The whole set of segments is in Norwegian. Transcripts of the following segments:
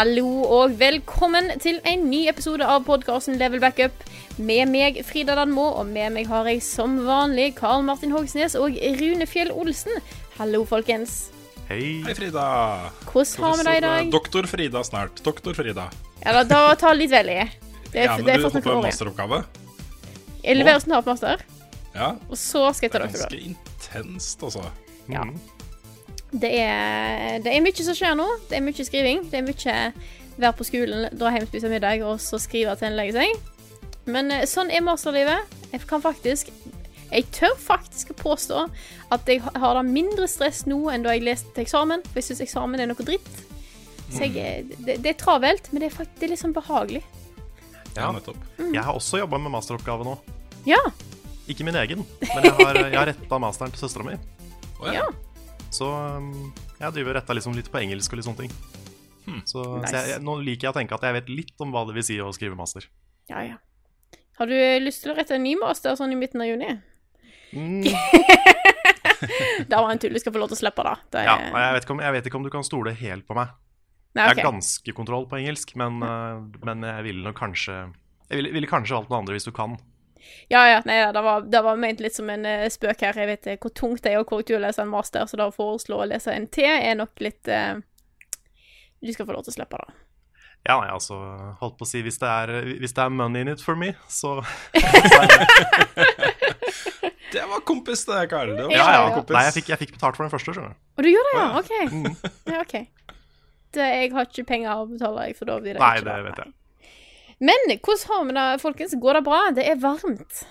Hallo og velkommen til en ny episode av podkasten Level Backup. Med meg Frida Danmo, og med meg har jeg som vanlig Karl Martin Hogsnes og Rune Fjell Olsen. Hallo, folkens. Hei. Hei, Frida. Hvordan har vi det i dag? Doktor Frida snart. Doktor Frida. Ja, da, da ta litt vel i. Det, Ja, er- men det er du hopper noen en masteroppgave. Jeg leverer snart master, Ja, og så skal jeg ta det er doktorgrad. ganske intenst, altså. Ja. Det er, det er mye som skjer nå. Det er mye skriving. Det er mye være på skolen, dra hjem, spise middag, og så skrive til en lege seg. Men eh, sånn er masterlivet. Jeg kan faktisk Jeg tør faktisk å påstå at jeg har da mindre stress nå enn da jeg leste til eksamen. For jeg syns eksamen er noe dritt. Så jeg, eh, det, det er travelt, men det er, faktisk, det er litt sånn behagelig. Ja, nettopp. Mm. Jeg har også jobba med masteroppgave nå. Ja. Ikke min egen, men jeg har, jeg har retta masteren til søstera mi. Å, Ja. Så um, jeg driver og retta liksom litt på engelsk og litt sånne ting. Så, Nice. så jeg, nå liker jeg å tenke at jeg vet litt om hva det vil si å skrive master. ja, ja. Har du lyst til å rette en ny master sånn i midten av juni? Mm, Det var en tull. Du skal få lov til å slippe da. det ja, jeg, vet ikke om, jeg vet ikke om du kan stole helt på meg. Nei, Jeg har ganske kontroll på engelsk, men, uh, men jeg ville nok kanskje Jeg ville, ville kanskje valgt noe andre hvis du kan. Ja, ja, nei, ja, det var, det var ment litt som en uh, spøk her. Jeg vet uh, hvor tungt det er å korrektur lese en master, så da å foreslå å lese en T er nok litt uh, Du skal få lov til å slippe det. Ja, nei, altså Holdt på å si hvis det er, hvis det er money in it for me, så Det var kompis, det, Karl. Det var Ja, ja. kompis. Nei, jeg fikk, jeg fikk betalt for den første, skjønner du. Og du gjør det, ja? OK. Ja, ok. Det, jeg har ikke penger å betale deg, for da blir det Nei, ikke det vet jeg. Men hvordan har vi det, folkens? Går det bra? Det er varmt.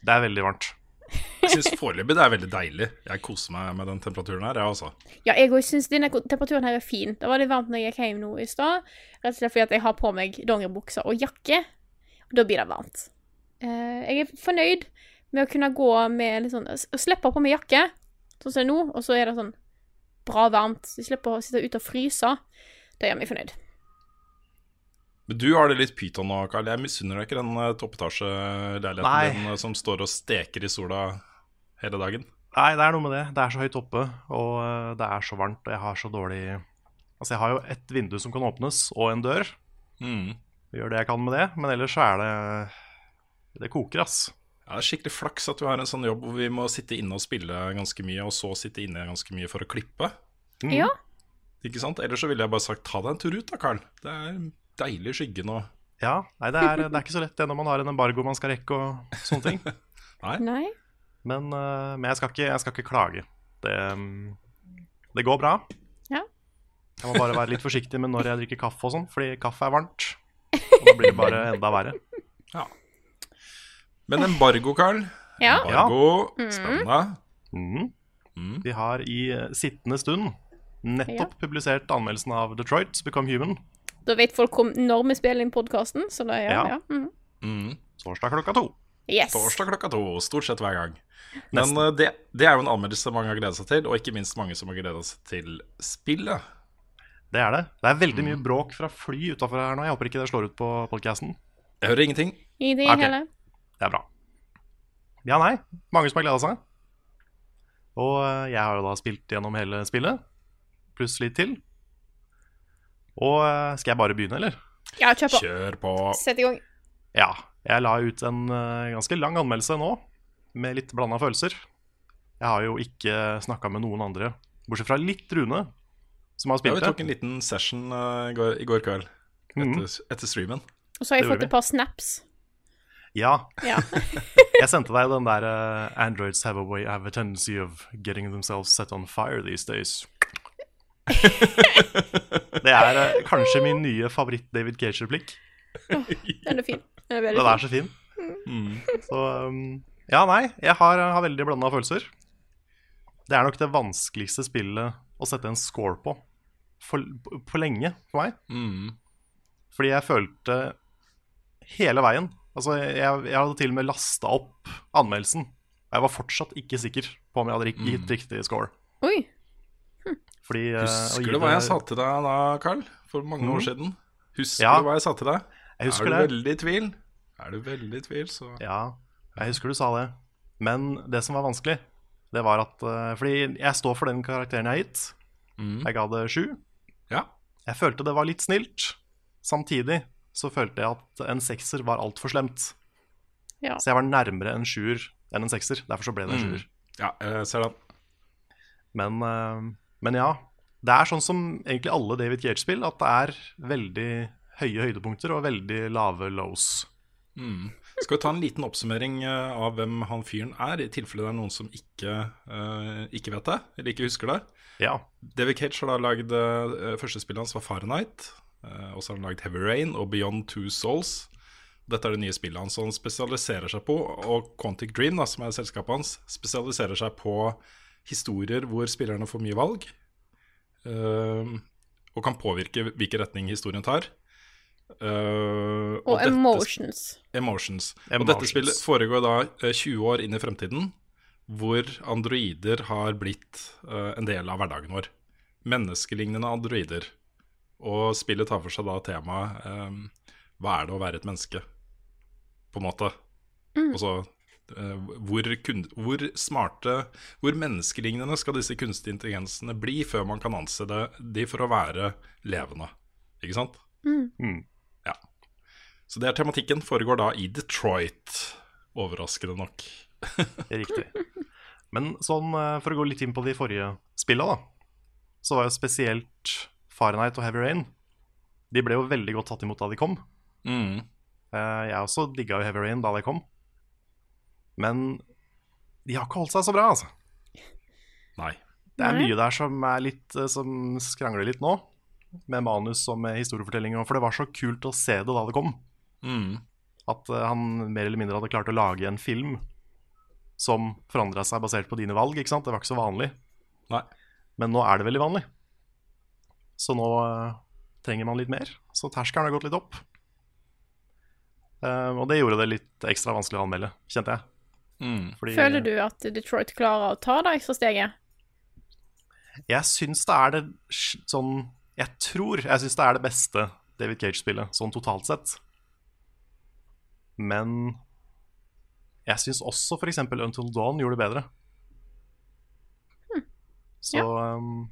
Det er veldig varmt. Jeg syns foreløpig det er veldig deilig. Jeg koser meg med den temperaturen her, jeg, også. Ja, jeg òg syns denne temperaturen her er fin. Det var litt varmt når jeg gikk hjem nå i stad. Rett og slett fordi at jeg har på meg dongeribukser og jakke. Og da blir det varmt. Eh, jeg er fornøyd med å kunne gå med litt sånn Å slippe på meg jakke, sånn som det er nå, og så er det sånn bra varmt. Så jeg slipper å sitte ute og fryse. Det gjør meg fornøyd. Men du har det litt pyton nå, Karl. Jeg misunner deg ikke den eh, toppetasjeleiligheten din eh, som står og steker i sola hele dagen. Nei, det er noe med det. Det er så høyt oppe, og eh, det er så varmt, og jeg har så dårlig Altså, jeg har jo et vindu som kan åpnes, og en dør. Mm. Jeg Gjør det jeg kan med det, men ellers så er det Det koker, ass. Ja, det er skikkelig flaks at du har en sånn jobb hvor vi må sitte inne og spille ganske mye, og så sitte inne ganske mye for å klippe. Mm. Ja. Ikke sant? Ellers så ville jeg bare sagt ta deg en tur ut da, Karl. Det er deilig skygge nå. Ja, nei, det er, det er ikke så lett det når man har en embargo man skal rekke og sånne ting. Nei. Men, eh, men jeg, skal ikke, jeg skal ikke klage. Det, mm, det går bra. Ja. Jeg må bare være litt forsiktig med når jeg drikker kaffe og sånn, fordi kaffe er varmt. Og da blir det bare enda verre. Men embargo, Karl. Ja. Embargo. Spennende. Mm. Mm. Vi har i eh, sittende stund nettopp publisert anmeldelsen av Detroit Become Human Da vet folk om når vi spiller inn podkasten, så da er Ja. ja. Mhm. Mm. torsdag klokka to. Yes. Torsdag klokka to, stort sett hver gang. Men uh, det, det er jo en anmeldelse mange har gledet seg til, og ikke minst mange som har gledet seg til spillet. Det er det. Det er veldig Mm. mye bråk fra fly utafor her nå. Jeg håper ikke det slår ut på podkasten. Jeg hører ingenting. Ingenting okay. heller. Det er bra. Ja, nei. Mange som har gleda seg. Og eh, jeg har jo da spilt gjennom hele spillet, pluss litt til. Og eh, skal jeg bare begynne, eller? Ja, kjør på. Kjør på. Sett i gang. Ja. Jeg la ut en eh, ganske lang anmeldelse nå, med litt blanda følelser. Jeg har jo ikke snakka med noen andre, bortsett fra litt Rune, som har spilt det. Ja, vi tok en liten session uh, i går, i går kveld Mhm. etter, etter streamen. Og så har jeg Det fått et par snaps. Ja. Ja. Jeg sendte deg den der uh, Androids have a way have a tendency of getting themselves set on fire these days. Det er eh, kanskje min nye favoritt-David Cage-replikk. Den er fin. Den er veldig Den er så fin. Så um, Ja, nei, jeg har, har veldig blanda følelser. Det er nok det vanskeligste spillet å sette en score på for, på lenge for meg. Mm. Fordi jeg følte hele veien Altså, jeg, jeg hadde til og med lasta opp anmeldelsen. Og jeg var fortsatt ikke sikker på om jeg hadde rik- gitt riktig score. Oi. Fordi eh, Husker du hva jeg sa til deg da, Carl? For mange år siden? Husker Ja. du hva jeg sa til deg? Jeg husker er du det. veldig i tvil? Er du veldig i tvil, så Ja, jeg husker du sa det. Men det som var vanskelig, det var at eh, Fordi jeg står for den karakteren jeg har gitt. Jeg ga det sju. Ja. Jeg følte det var litt snilt. Samtidig så følte jeg at en sekser var altfor slemt. Ja. Så jeg var nærmere en sjuer enn en sekser. Derfor så ble det en sjuer. ja, jeg ser den. Men, eh, men ja. Det er sånn som egentlig alle David Gage-spill, at det er veldig høye høydepunkter og veldig lave lows. Skal vi ta en liten oppsummering eh, av hvem han fyren er, i tilfelle det er noen som ikke, uh, ikke vet det, eller ikke husker det? Ja. David Cage har da lagd uh, Første spillet hans var Fahrenheit. Uh, og så har han lagd Heavy Rain og Beyond Two Souls. Dette er det nye spillet hans, som han spesialiserer seg på Og Quantic Dream, da, som er selskapet hans, spesialiserer seg på historier hvor spillerne får mye valg. Uh, og kan påvirke hvilken retning historien tar. Uh, Og dette- emotions. Emotions. Og Emotions. dette spillet foregår da eh, 20 år inn i fremtiden, hvor androider har blitt uh, en del av hverdagen vår. Menneskelignende androider. Og spillet tar for seg da temaet um, Hva er det å være et menneske, på en måte? Og eh, hvor, kun, hvor smarte, hvor menneskelignende skal disse kunstige intelligensene bli før man kan anse det, de for å være levende? Ikke sant? Mm. Ja. Så det er tematikken. Foregår da i Detroit. Overraskende nok. Riktig. Men sånn, eh, for å gå litt inn på de forrige spilla, da, så var jo spesielt Fahrenheit og Heavy Rain De ble jo veldig godt tatt imot da de kom. Mm. Eh, Jeg også digga jo Heavy Rain da de kom. Men de har ikke holdt seg så bra, altså. Nei. Det er mye der som er litt eh, Som skrangler litt nå. Med manus og med historiefortelling. For det var så kult å se det da det kom. Mm. At eh, han mer eller mindre hadde klart å lage en film som forandra seg basert på dine valg. ikke sant? Det var ikke så vanlig. Nei. Men nå er det veldig vanlig. Så nå eh, trenger man litt mer. Så terskelen har gått litt opp. Eh, og det gjorde det litt ekstra vanskelig å anmelde, kjente jeg. Mm. Fordi Føler du at Detroit klarer å ta det ekstra steget? jeg syns det er det sånn Jeg tror jeg syns det er det beste David Cage-spillet, sånn totalt sett. Men jeg syns også f.eks. Until Dawn gjorde det bedre. Så um,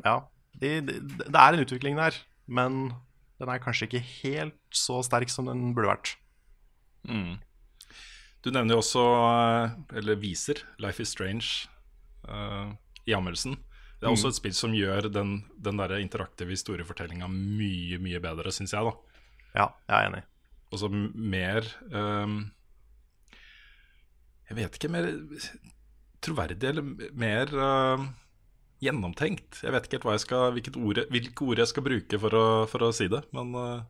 ja. Det, det, det er en utvikling der, men den er kanskje ikke helt så sterk som den burde vært. Mm. Du nevner jo også, eh, eller viser, Life is Strange uh, i anmeldelsen. Det er også et spill som gjør den, den der interaktive historiefortellinga mye, mye bedre, syns jeg, da. Ja, jeg er enig. Altså så mer um, Jeg vet ikke, mer troverdig eller mer uh, gjennomtenkt. Jeg vet ikke helt hva jeg skal, hvilket ord, hvilke ord jeg skal bruke for å, for å si det, men uh,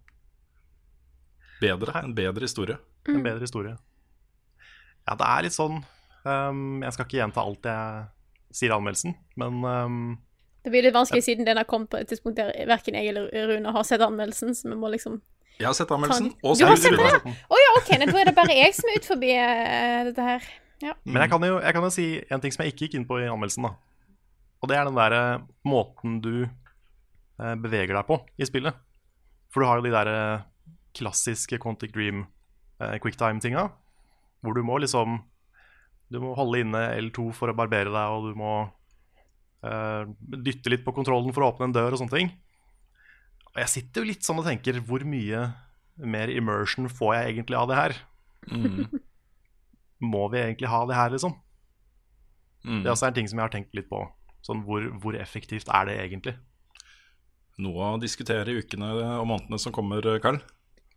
bedre. En bedre historie. En bedre historie. Ja, det er litt sånn um, Jeg skal ikke gjenta alt jeg sier i anmeldelsen, men um, Det blir litt vanskelig siden den har kommet på et tidspunkt der verken jeg eller Rune har sett anmeldelsen, så vi må liksom Jeg har sett anmeldelsen. Og så har Rune. ja. Å ja, OK, da er det bare jeg som er ut forbi eh, dette her. Ja. Men jeg kan, jo, jeg kan jo si en ting som jeg ikke gikk inn på i anmeldelsen. da Og det er den der eh, måten du eh, beveger deg på i spillet. For du har jo de der eh, klassiske Quantic Dream eh, quicktime-tinga. Hvor du må liksom Du må holde inne L2 for å barbere deg, og du må uh, dytte litt på kontrollen for å åpne en dør og sånne ting. Og jeg sitter jo litt sånn og tenker Hvor mye mer immersion får jeg egentlig av det her? Må vi egentlig ha det her, liksom? Mm. Det er også en ting som jeg har tenkt litt på. Sånn, hvor, hvor effektivt er det egentlig? Noe å diskutere i ukene og månedene som kommer, Karl.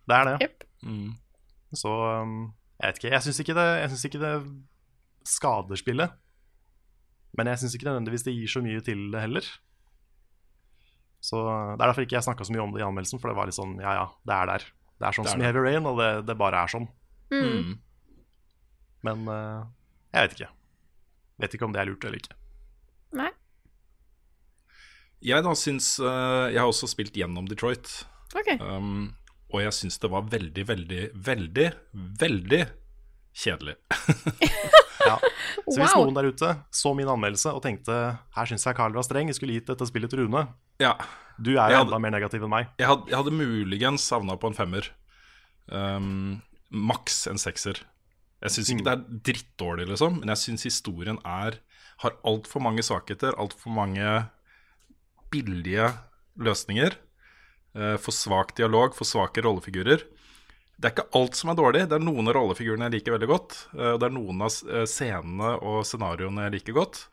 Det er det. Yep. Mm. Så um, jeg vet ikke. Jeg syns ikke, synes ikke det skader spillet. Men jeg syns ikke nødvendigvis det gir så mye til det heller. Så Det er derfor ikke jeg snakka så mye om det i anmeldelsen, for det var litt sånn ja ja, det er der. Det er sånn Det er som i det. Heavy Rain, og det, det bare er sånn. Mm. Men uh, jeg vet ikke. Vet ikke om det er lurt eller ikke. Nei. Jeg da syns uh, Jeg har også spilt gjennom Detroit. OK. Um, og jeg syns det var veldig, veldig, veldig, veldig kjedelig. Ja. Så hvis Wow. noen der ute så min anmeldelse og tenkte her syns jeg Carl var streng, jeg skulle gitt dette spillet til Rune Ja, Du er jo hadde- enda mer negativ enn meg. jeg hadde, jeg hadde muligens savna på en femmer. Um, maks en sekser. Jeg syns ikke det er drittdårlig, liksom, men jeg syns historien er har altfor mange svakheter, altfor mange billige løsninger. Eh, for svak dialog, for svake rollefigurer. Det er ikke alt som er dårlig. Det er noen av rollefigurene jeg liker veldig godt. eh, Og det er noen av eh, scenene og scenarioene jeg liker godt.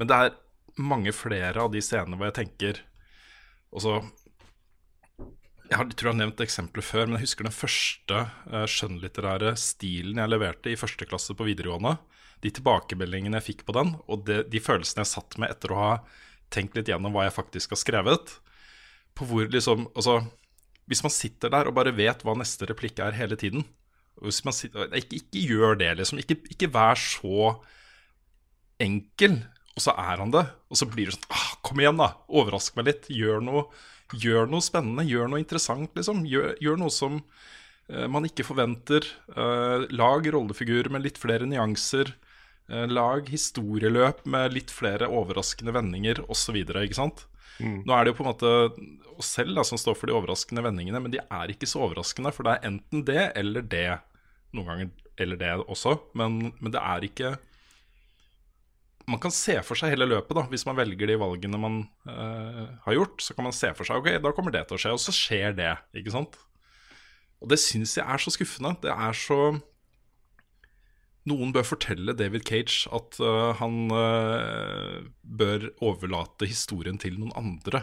Men det er mange flere av de scenene hvor jeg tenker Og så Jeg tror jeg har nevnt eksempler før, men jeg husker den første skjønnlitterære stilen jeg leverte i første klasse på videregående. De tilbakemeldingene jeg fikk på den, og de følelsene jeg satt med etter å ha tenkt litt gjennom hva jeg faktisk har skrevet. På hvor liksom Altså, hvis man sitter der og bare vet hva neste replikk er hele tiden sitter, ikke, ikke gjør det, liksom. Ikke, ikke vær så enkel, og så er han det. Og så blir det sånn ah, Kom igjen, da! Overrask meg litt. Gjør noe, gjør noe spennende. Gjør noe interessant, liksom. Gjør, gjør noe som uh, man ikke forventer. Uh, lag rollefigurer med litt flere nyanser. Eh, lag historieløp med litt flere overraskende vendinger osv. Ikke sant? Nå er det jo på en måte oss selv da, som står for de overraskende vendingene, men de er ikke så overraskende, for det er enten det eller det. Noen ganger eller det også, men, men det er ikke Man kan se for seg hele løpet, da, hvis man velger de valgene man øh, har gjort. Så kan man se for seg ok, da kommer det til å skje, og så skjer det. ikke sant? Og det syns jeg er så skuffende. Det er så noen bør fortelle David Cage at uh, han uh, bør overlate historien til noen andre.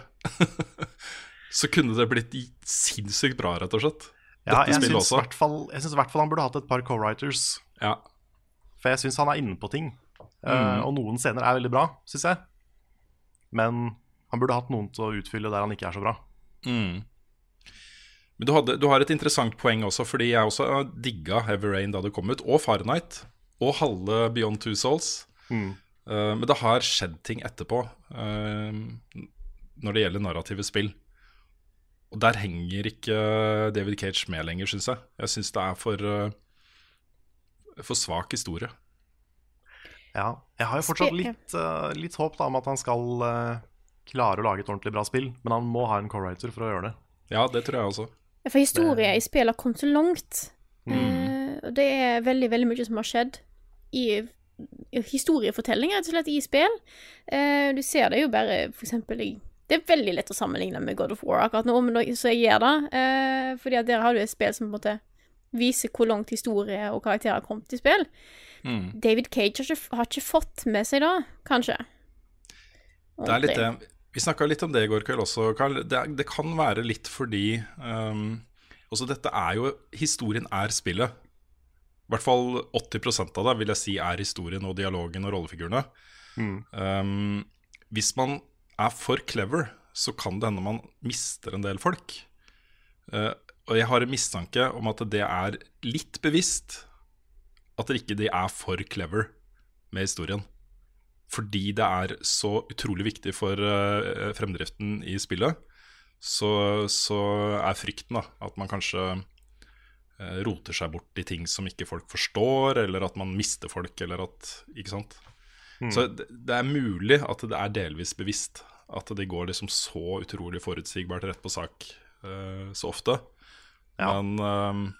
Så kunne det blitt sinnssykt bra, rett og slett. Ja, jeg syns fall- jeg syns i hvert fall han burde hatt et par co-writers. Ja. For jeg syns han er inne på ting. Mm. Uh, og noen scener er veldig bra, syns jeg. Men han burde hatt noen til å utfylle der han ikke er så bra. Mm. Men du, hadde, du har et interessant poeng også, fordi jeg også øh, digga Heavy Rain da det kom ut, og Fahrenheit, og halve Beyond Two Souls. Mm. Uh, men det har skjedd ting etterpå uh, når det gjelder narrative spill. Og der henger ikke David Cage med lenger, syns jeg. Jeg syns det er for, uh, for svak historie. Ja, jeg har jo fortsatt litt, eh, litt håp da, om at han skal eh, klare å lage et ordentlig bra spill. Men han må ha en co-writer for å gjøre det. Ja, det tror jeg også. For historie i spill har kommet så langt. Mm. Eh, og det er veldig, veldig mye som har skjedd i, i historiefortelling, rett og slett, i spill. Eh, du ser det jo bare for eksempel i Det er veldig lett å sammenligne med God of War akkurat nå, men så jeg gjør det. Eh, fordi at der har du et spill som på en måte viser hvor langt historie og karakterer har kommet i spill. Mm. David Cage har ikke, har ikke fått med seg det, kanskje. Det er litt det. Vi snakka litt om det i går kveld også, Karl. Det, det kan være litt fordi um, Også dette er jo Historien er spillet. I hvert fall 80 av det vil jeg si er historien og dialogen og rollefigurene. Um, hvis man er for clever, så kan det hende man mister en del folk. Uh, og jeg har en mistanke om at det er litt bevisst at det ikke de er for clever med historien. Fordi det er så utrolig viktig for uh, fremdriften i spillet, så, så er frykten da, at man kanskje uh, roter seg bort i ting som ikke folk forstår, eller at man mister folk, eller at Ikke sant? Så det, det er mulig at det er delvis bevisst. At det går liksom så utrolig forutsigbart rett på sak uh, så ofte. Ja. Men eh,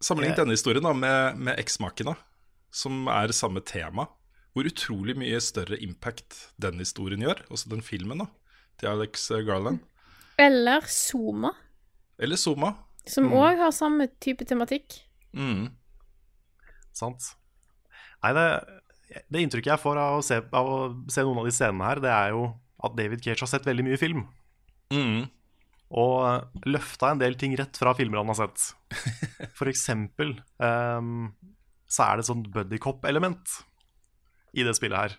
sammenlign, denne historien da med, med Eksmakene, som er samme tema. Hvor utrolig mye større impact den historien gjør, også den filmen da, til Alex Garland. Eller Zuma. Eller Zuma. som òg har samme type tematikk. Mm. Sant? Nei, det, det inntrykket jeg får av å, se, av å se noen av de scenene her, det er jo at David Cage har sett veldig mye film. Mm. Og løfta en del ting rett fra filmer han har sett. For eksempel ehm, så er det et sånt buddycop-element i det spillet her.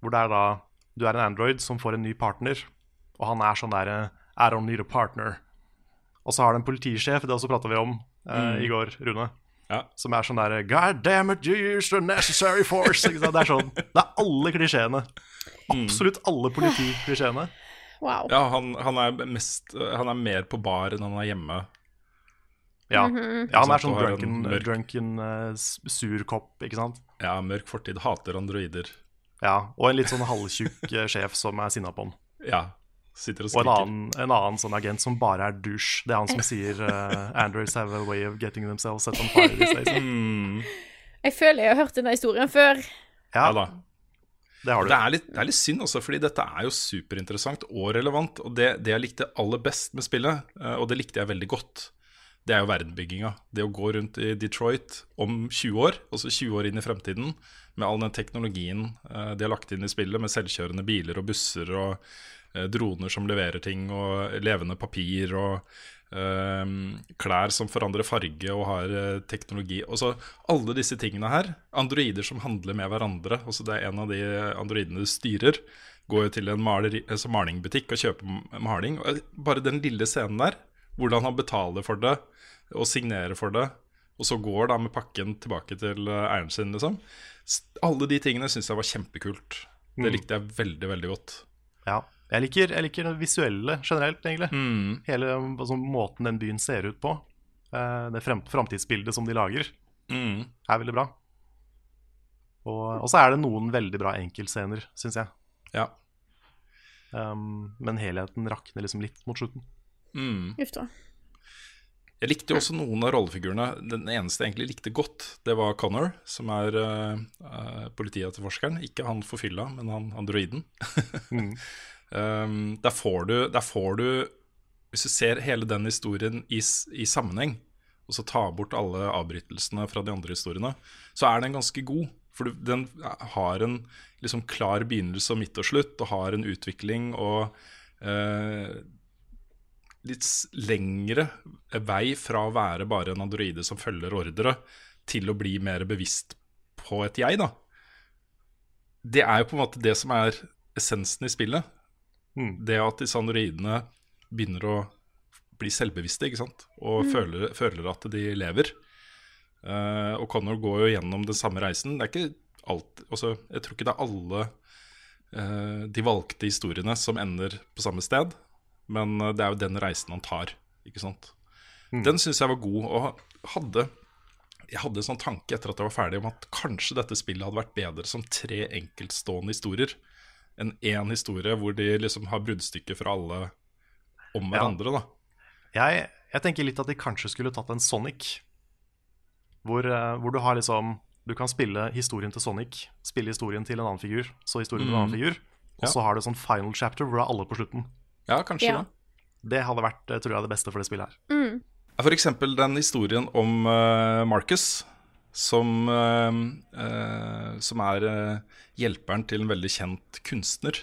Hvor det er da du er en android som får en ny partner, og han er sånn derre I don't need a partner. Og så har du en politisjef, det også prata vi om eh, i går, Rune. Ja. Som er sånn derre God damn it, you used the necessary force. Ikke sant? Det er sånn Det er alle klisjeene. Absolutt alle politiklisjeene. Wow. Ja, han, han, er mest, han er mer på bar enn han er hjemme. Ja. ja, han er sånn drunken, mørk- drunken uh, sur kopp, ikke sant. Ja, mørk fortid, hater androider. Ja, Og en litt sånn halvtjukk eh, sjef som er sinna på han. Ja, sitter og Og en annen, en annen sånn agent som bare er douche. Det er han som sier uh, Androids have a way of getting themselves set on fire these days. Mm, Jeg føler jeg har hørt denne historien før. Ja, ja da. det har du. Det er, litt, det er litt synd også, fordi dette er jo superinteressant og relevant. Og det, det jeg likte aller best med spillet, og det likte jeg veldig godt, det er jo verdenbygginga. Det å gå rundt i Detroit om 20 år, altså 20 år inn i fremtiden, med all den teknologien eh, de har lagt inn i spillet, med selvkjørende biler og busser og eh, droner som leverer ting, og levende papir og eh, klær som forandrer farge og har teknologi. Og så alle disse tingene her. Androider som handler med hverandre. Også det er en av de androidene du styrer. Går jo til en maleri, altså malingbutikk og kjøper maling. Bare den lille scenen der, hvordan han betaler for det og signerer for det, og så går da med pakken tilbake til eh, eieren sin, liksom. Alle de tingene syns jeg var kjempekult. Det likte jeg veldig, veldig godt. Ja. Jeg liker, jeg liker det visuelle generelt, egentlig. Mm. Hele altså, måten den byen ser ut på. eh, det frem, framtidsbildet som de lager, Mm. er veldig bra. Og, og så er det noen veldig bra enkeltscener, syns jeg. Ja. Um, men helheten rakner liksom litt mot slutten. Mm. Uff da. Jeg likte jo også noen av rollefigurene. Den eneste jeg egentlig likte godt, det var Connor, som er uh, uh, politietterforskeren. Ikke han forfylla, men han androiden. Mm. um, der, får du, der får du Hvis du ser hele den historien i, i sammenheng, og så tar bort alle avbrytelsene fra de andre historiene, så er den ganske god. For den har en liksom klar begynnelse og midt og slutt, og har en utvikling og eh, litt lengre vei fra å være bare en androide som følger ordre, til å bli mer bevisst på et jeg, da. Det er jo på en måte det som er essensen i spillet. Mm. Det at disse androidene begynner å bli selvbevisste, ikke sant? Og føler, føler at de lever. Uh, og Connor går jo gjennom den samme reisen. Det er ikke alt også, Jeg tror ikke det er alle uh, de valgte historiene som ender på samme sted, men eh, det er jo den reisen han tar, ikke sant. Den syns jeg var god, og hadde jeg hadde en sånn tanke etter at jeg var ferdig om at kanskje dette spillet hadde vært bedre som tre enkeltstående historier enn én historie hvor de liksom har bruddstykker fra alle om hverandre, da. Jeg, jeg tenker litt at de kanskje skulle tatt en Sonic. Hvor, eh, hvor du har liksom Du kan spille historien til Sonic, spille historien til en annen figur, så historien til en annen figur, og så har du sånn final chapter hvor du er alle på slutten. Ja, kanskje Ja. det. Det hadde vært eh, tror jeg, det beste for det spillet her. Mm. For eksempel den historien om uh, Marcus, som, uh, uh, som er hjelperen til en veldig kjent kunstner,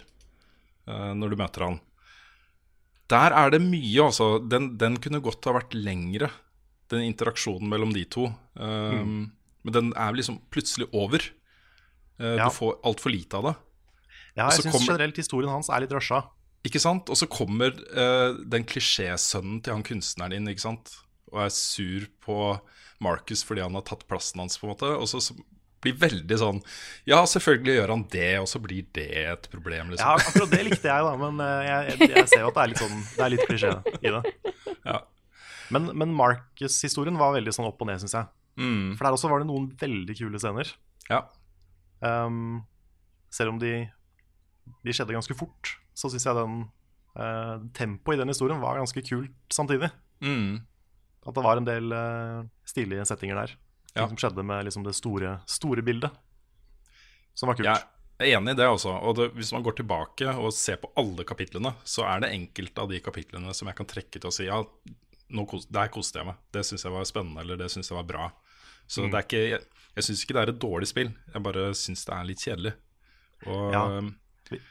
eh, når du møter han. Der er det mye, altså. Den, den kunne godt ha vært lengre, den interaksjonen mellom de to. Mm. Men den er liksom plutselig over. Eh, Ja. Du får altfor lite av det. Ja, jeg syns kommer- generelt historien hans er litt rusha. Ikke sant? Og så kommer eh, den klisjésønnen til han kunstneren inn ikke sant? og er sur på Marcus fordi han har tatt plassen hans, på en måte. Og så, så blir veldig sånn Ja, selvfølgelig gjør han det, og så blir det et problem, liksom. Ja, akkurat det likte jeg, da, men eh, jeg, jeg, jeg ser jo at det er litt sånn Det er litt klisjé i det. Ja. Men, men Marcus-historien var veldig sånn opp og ned, syns jeg. Mm, For der også var det noen veldig kule scener. ja. Um, selv om de, de skjedde ganske fort, så syns jeg den uh, tempoet i den historien var ganske kult samtidig. Mm, At det var en del uh, stilige settinger der. Ting Ja. som skjedde med liksom det store, store bildet. Som var kult. Jeg er enig i det, også. Og det, hvis man går tilbake og ser på alle kapitlene, så er det enkelte av de kapitlene som jeg kan trekke til å si ja, kos, der koste jeg meg. Det syns jeg var spennende, eller det syns jeg var bra. Så det er ikke Jeg, jeg syns ikke det er et dårlig spill, jeg bare syns det er litt kjedelig. Og Ja.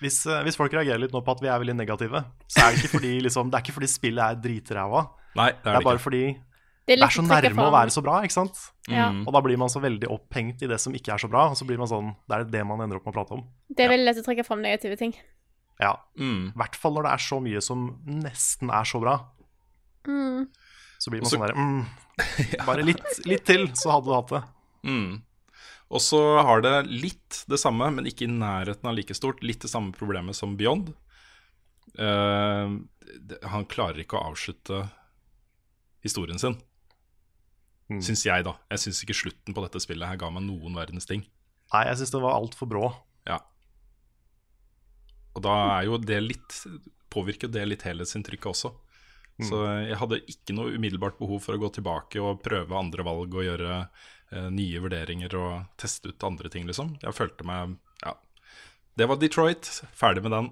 Hvis, eh, hvis folk reagerer litt nå på at vi er veldig negative, så er det ikke fordi, liksom, det er ikke fordi spillet er dritræva. Nei, det Det er er det bare ikke. fordi Det det er så nærme å være så bra, ikke sant? Ja. Mm. Og da blir man så veldig opphengt i det som ikke er så bra, og så blir man sånn Det er det man ender opp med å prate om. Det er veldig lett å trekke fram negative ting. Ja. Mm. I hvert fall når det er så mye som nesten er så bra. Mm. Så blir man så- sånn der mm, Bare litt, litt til, så hadde du hatt det. Mm. Og så har det litt det samme, men ikke i nærheten av like stort. Litt det samme problemet som Beyond. Uh, han klarer ikke å avslutte historien sin. Mm. Syns jeg, da. Jeg syns ikke slutten på dette spillet her ga meg noen verdens ting. Nei, jeg syns det var altfor brå. Ja. Og da er jo det litt Påvirker det litt helhetsinntrykket også. Så jeg hadde ikke noe umiddelbart behov for å gå tilbake og prøve andre valg og gjøre eh, nye vurderinger og teste ut andre ting, liksom. Jeg følte meg Ja. Det var Detroit. Ferdig med den.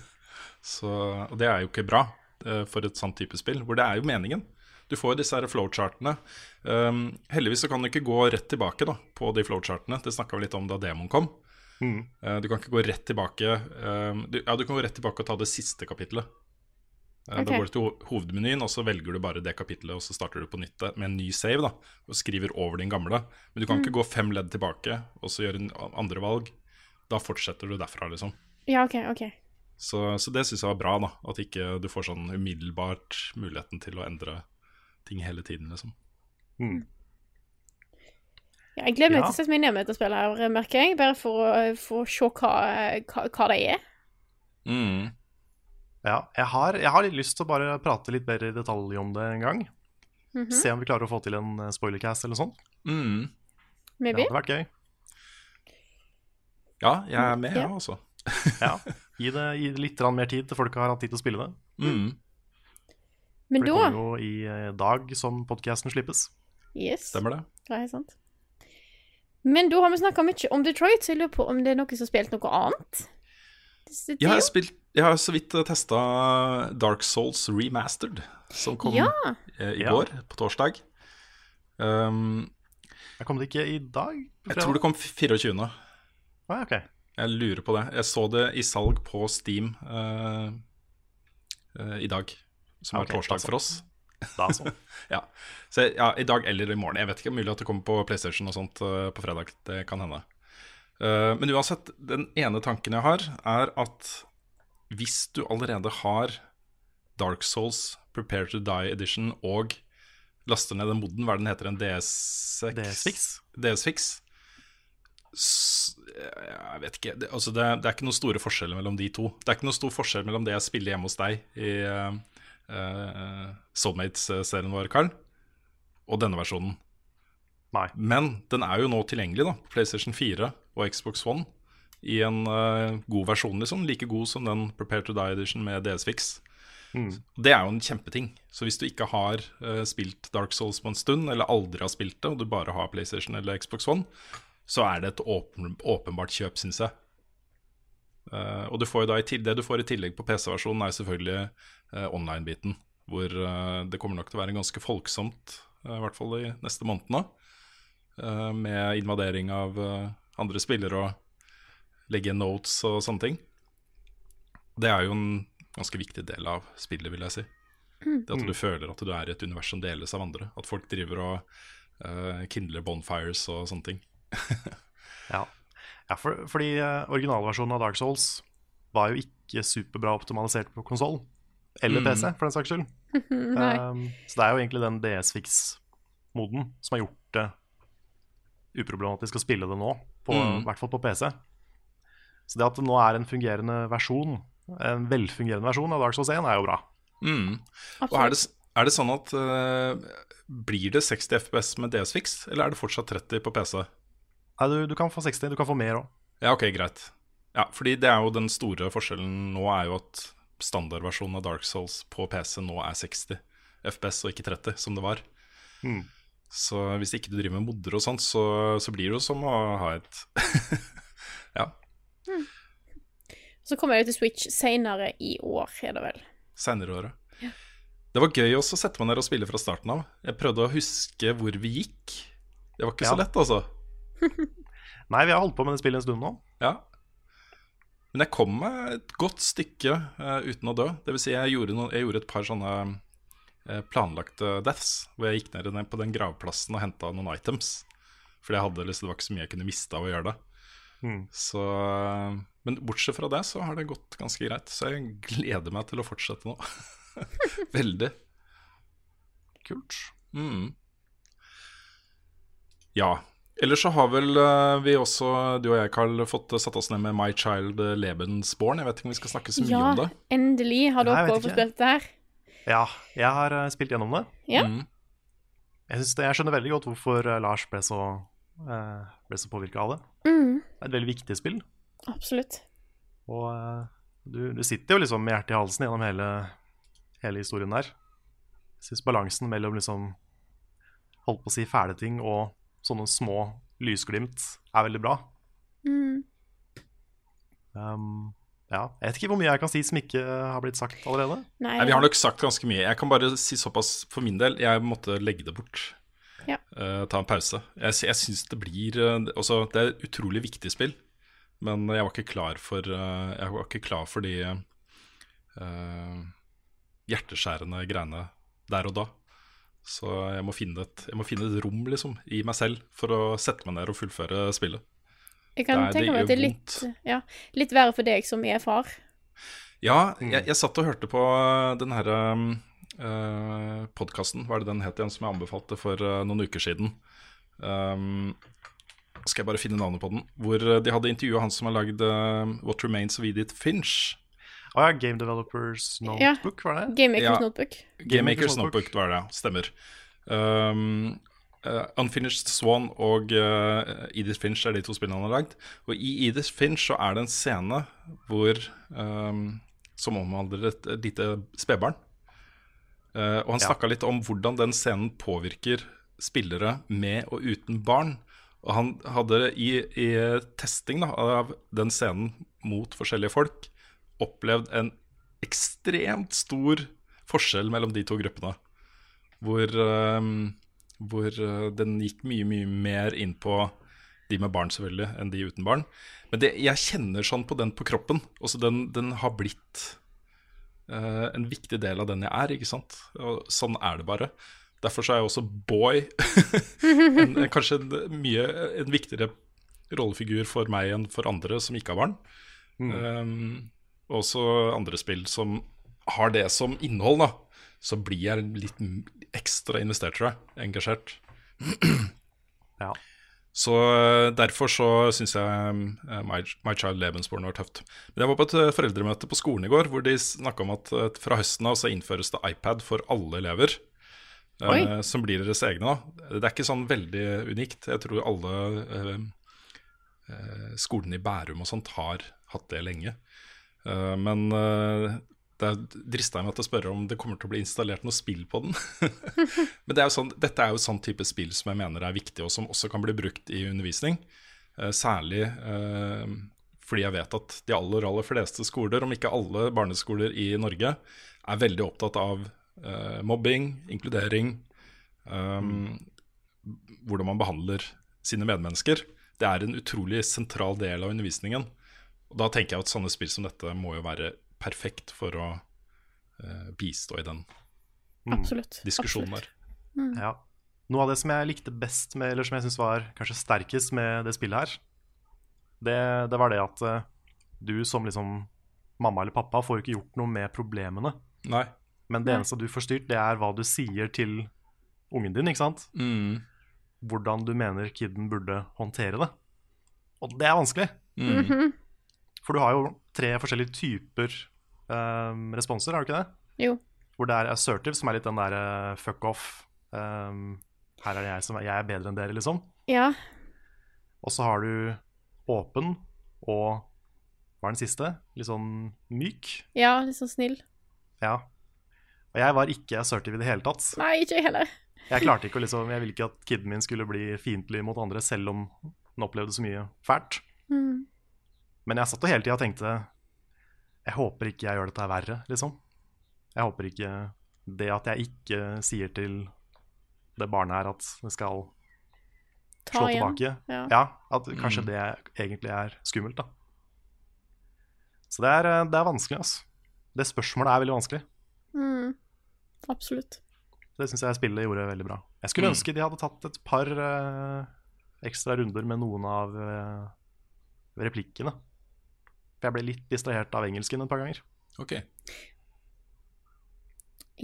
Så, og det er jo ikke bra eh, for et sånt type spill, hvor det er jo meningen. Du får jo disse her flowchartene. Um, heldigvis så kan du ikke gå rett tilbake da, på de flowchartene. Det snakka vi litt om da demoen kom. Eh, du kan ikke gå rett tilbake um, du, Ja, du kan gå rett tilbake og ta det siste kapittelet. Eh, Ok. Da går du til hovedmenyen, og så velger du bare det kapittelet, og så starter du på nytt med en ny save, da, og skriver over din gamle. Men du kan ikke gå fem ledd tilbake og så gjøre en andre valg. Da fortsetter du derfra, liksom. Ja, OK. ok. Så, så det syns jeg var bra, da. At ikke du får sånn umiddelbart muligheten til å endre ting hele tiden, liksom. Ja, jeg gleder meg Ja. til å sette meg ned med dette spillet, her, merker jeg. Bare for å, for å se hva, hva, hva det er. Mm. Ja, jeg har, jeg har litt lyst til å bare prate litt mer i detalj om det en gang. Mhm. Se om vi klarer å få til en eh, spoilercast eller sånt. Mm. Det hadde vært gøy. Ja, jeg er med, Ja. også altså. Ja. Gi det, gi det litt mer tid til folk har hatt tid til å spille det. Mm. Men For det kommer jo i eh, dag som podcasten slippes. Yes. Stemmer det? Det er helt sant. Men da har vi snakka mye om Detroit, så jeg lurer på om det er noen som har spilt noe annet? Disse Jeg har, spilt, jeg har så vidt testa Dark Souls Remastered, som kom Ja. eh, i Ja. går, på torsdag. Um, Jeg kom det ikke i dag? jeg tror det kom 24. Ah, okay. Jeg lurer på det. Jeg så det i salg på Steam uh, uh, i dag, som Ok, er torsdag for oss. Da så. Ja. Så ja, I dag eller i morgen. Jeg vet ikke, Mulig at det kommer på PlayStation og sånt uh, på fredag. Det kan hende. Eh, men uansett, den ene tanken jeg har, er at hvis du allerede har Dark Souls Prepare to Die Edition og laster ned den moden, hva er den heter, en DS6? DS-fix? DS-fix. S- Jeg vet ikke. Det, altså det, det er ikke noen store forskjeller mellom de to. Det er ikke noen stor forskjell mellom det jeg spiller hjemme hos deg i uh, Soulmates-serien vår, Carl, og denne versjonen. Nei. Men den er jo nå tilgjengelig da, på PlayStation 4 og Xbox One i en uh, god versjon, liksom. Like god som den Prepare to Die Edition med DS-fix. Det er jo en kjempeting. Så hvis du ikke har uh, spilt Dark Souls på en stund, eller aldri har spilt det, og du bare har PlayStation eller Xbox One, så er det et åpen, åpenbart kjøp, syns jeg. Uh, og du får jo da i det du får i tillegg på PC-versjonen, er selvfølgelig uh, online-biten. Hvor det kommer nok til å være ganske folksomt, i hvert fall de neste månedene. Eh, med invadering av eh, andre spillere og legge igjen notes og sånne ting. Det er jo en ganske viktig del av spillet, vil jeg si. Det at du føler at du er i et univers som deles av andre. At folk driver og uh, kindler bonfires og sånne ting. Ja, ja for, fordi originalversjonen av Dark Souls var jo ikke superbra optimalisert på konsoll. Eller Mm. PC, for den saks skyld. Um, så det er jo egentlig den DS-fix-moden som har gjort det uproblematisk å spille det nå, på, Mm. i hvert fall på PC. Så det at det nå er en fungerende versjon, en velfungerende versjon av Dark Souls 1, er jo bra. Mm. Og er det, er det sånn at uh, Blir det 60 FPS med DS-fix, eller er det fortsatt 30 på PC? Nei, du, du kan få 60, du kan få mer òg. Ja, ok, greit. Ja, fordi det er jo den store forskjellen nå, er jo at standardversjonen av Dark Souls på PC nå er 60 FPS og ikke 30, som det var. Mm. Så hvis ikke du driver med modder og sånt, så, så blir det jo som å ha et Ja, Så kommer det til Switch senere i år, er det vel. seinere i året. Det var gøy også å sette meg ned og spille fra starten av. Jeg prøvde å huske hvor vi gikk. Det var ikke så lett, altså. Nei, vi har holdt på med det spillet en stund nå. Ja. Men jeg kom meg et godt stykke uh, uten å dø. Det vil si, jeg gjorde, no jeg gjorde et par sånne planlagte deaths. Hvor jeg gikk ned på den gravplassen og henta noen items. Fordi jeg hadde liksom, det var ikke så mye jeg kunne miste av å gjøre det. Mm. Så, eh, men bortsett fra det så har det gått ganske greit. Så jeg gleder meg til å fortsette nå. Veldig. Kult. Mm. Ja. Ellers så har vel eh, vi også, du og jeg, Carl, fått satt oss ned med My Child Lebensborn. Jeg vet ikke om vi skal snakke så mye Ja, om det. Ja, endelig har dere fått spilt det her. Ja, jeg har eh, spilt gjennom det. Ja. Mm. Jeg, synes det, jeg skjønner veldig godt hvorfor eh, Lars ble så, uh, så påvirka av det. Mm, Det er et veldig viktig spill. absolutt. Og eh, du, du sitter jo liksom med hjertet i halsen gjennom hele, hele historien der. Jeg syns balansen mellom liksom holdt på å si fæle ting og sånne små lysglimt er veldig bra. Mm. Um, ja, jeg vet ikke hvor mye jeg kan si som ikke har blitt sagt allerede. Nei, Nei, vi har nok sagt ganske mye. Jeg kan bare si såpass for min del. Jeg måtte legge det bort. Ja. Uh, ta en pause. Jeg, jeg syns det blir eh, også, Det er et utrolig viktig spill, men jeg var ikke klar for uh, Jeg var ikke klar for de uh, hjerteskjærende greiene der og da. Så jeg må, finne et, jeg må finne et rom liksom, i meg selv for å sette meg ned og fullføre spillet. Jeg kan tenke meg at det er litt, ja, litt verre for deg som er far. Ja, jeg, jeg satt og hørte på øh, den herre uh, podkasten, hva er det den het igjen, som jeg anbefalte for uh, noen uker siden. Um, skal jeg bare finne navnet på den. Hvor de hadde intervjua han som har lagd uh, What Remains of Edith Finch. Å ja, Game Developers Notebook, var det? Gamemakers Ja. Notebook. Gamemakers Notebook. Notebook, det var det, ja. Stemmer. Um, øh, Unfinished Swan og uh, Edith Finch er de to spillene han har lagd. Og i Edith Finch så er det en scene hvor um, som omhandler et, et lite spedbarn. Uh, og han Ja. snakka litt om hvordan den scenen påvirker spillere med og uten barn. Og han hadde i, i testing da, av den scenen mot forskjellige folk opplevd en ekstremt stor forskjell mellom de to gruppene. Hvor, eh, hvor eh, den gikk mye, mye mer inn på de med barn selvfølgelig enn de uten barn. Men det, jeg kjenner sånn på den på kroppen. Også den, den har blitt uh, en viktig del av den jeg er, ikke sant. Og sånn er det bare. Derfor så er jeg også boy en, en, kanskje en mye en viktigere rollefigur for meg enn for andre som ikke har barn. Um, også andre spill som har det som innhold, da. Så blir jeg litt ekstra investert, tror jeg. Engasjert. Ja. Så eh, derfor så syns jeg eh, My, My Child Lebensborn var tøft. Men jeg var på et eh, foreldremøte på skolen i går hvor de snakka om at fra høsten av så innføres det iPad for alle elever. eh, som blir deres egne. da Det er ikke sånn veldig unikt. Jeg tror alle eh, skolene i Bærum og sånt har hatt det lenge. Eh, men uh, det drista jeg meg til å spørre om det kommer til å bli installert noe spill på den. men det er sånn, dette er jo sånn type spill som jeg mener er viktig, og som også kan bli brukt i undervisning. Eh, særlig eh, fordi jeg vet at de aller, aller fleste skoler, om ikke alle barneskoler i Norge, er veldig opptatt av eh, mobbing, inkludering, um, hvordan man behandler sine medmennesker. Det er en utrolig sentral del av undervisningen. Og Da tenker jeg at sånne spill som dette må jo være perfekt for å uh, bistå i den Absolutt. diskusjonen Absolutt. der. Ja. Noe av det som jeg likte best med, eller som jeg syns var kanskje sterkest med det spillet her, det, det var det at uh, du som liksom mamma eller pappa får jo ikke gjort noe med problemene. Nei. Men det eneste du får styrt, det er hva du sier til ungen din, ikke sant? Mm. Hvordan du mener kiden burde håndtere det. Og det er vanskelig. Mm. Mhm. For du har jo tre forskjellige typer eh, responser, har du ikke det? Jo. Hvor det er assertive, som er litt den der eh, fuck off. Um, her er det jeg som er, jeg er bedre enn dere, liksom. Ja. Og så har du åpen og Hva er den siste? Litt sånn myk. ja, litt sånn snill. Ja. Og jeg var ikke assertive i det hele tatt. Nei, ikke heller. Jeg klarte ikke å liksom Jeg ville ikke at kiden min skulle bli fiendtlig mot andre, selv om den opplevde så mye fælt. Mm. Men jeg satt og hele tida tenkte Jeg håper ikke jeg gjør dette verre, liksom. Jeg håper ikke det at jeg ikke sier til det barnet her at det skal Ta slå igjen. tilbake. Ja. Ja, at kanskje Mm. det egentlig er skummelt, da. Så det er, eh, det er vanskelig, altså. Det spørsmålet er veldig vanskelig. Mm. Absolutt. Det syns jeg spillet gjorde veldig bra. Jeg skulle Mm. ønske de hadde tatt et par uh, ekstra runder med noen av uh, replikkene. For jeg ble litt distrahert av engelsken et par ganger. Ok.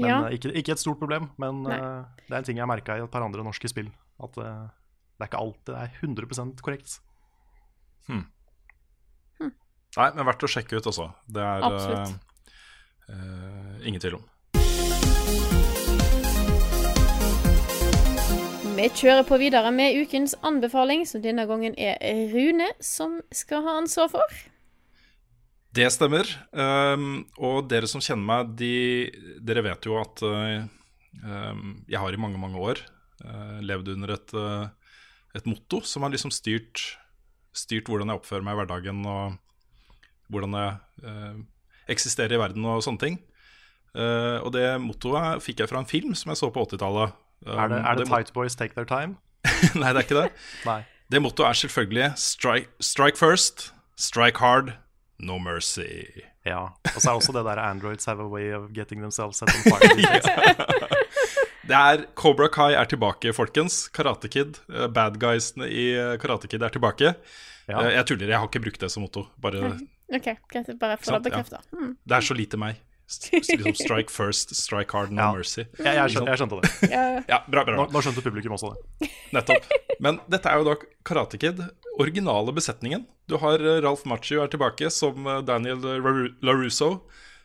Men Ja. eh, ikke, ikke et stort problem, men eh, det er en ting jeg merka i et par andre norske spill. At uh, det er ikke alltid det er 100% korrekt. Nei, men verdt å sjekke ut altså. Det er uh, ingen tvil om. Vi kjører på videre med ukens anbefaling, som denne gangen er Rune som skal ha ansvar for. Det stemmer. Um, og dere som kjenner meg, de, dere vet jo at uh, um, jeg har i mange, mange år uh, levd under et, uh, et motto som har liksom styrt, styrt hvordan jeg oppfører meg i hverdagen, og hvordan jeg eksisterer i verden og sånne ting. Og det mottoet fikk jeg fra en film som jeg så på 80-tallet. Um, er det, er det det Tight Boys Take Their Time? Nei, det er ikke det. Nei. Det mottoet er selvfølgelig strike, strike first, strike hard, no mercy. Ja. Og så er også det der Androids have a way of getting themselves set on fire. Det er Cobra Kai er tilbake, folkens. Karate Kid. eh, Bad guysene i eh, Karate Kid er tilbake. Ja. Eh, Jeg tuller, jeg har ikke brukt det som motto. Bare, OK, greit. Bare for å bekrefte. ja. Mm. det er så lite meg. Liksom strike first, strike hard, no Ja. mercy. Jeg, jeg, skjønte, jeg skjønte det. Ja. Ja, bra, bra. Nå, nå skjønte publikum også det. Nettopp. Men dette er jo da Karate Kid. Originale besetningen. Du har Ralf Ralph Macchio er tilbake som eh, Daniel LaRusso.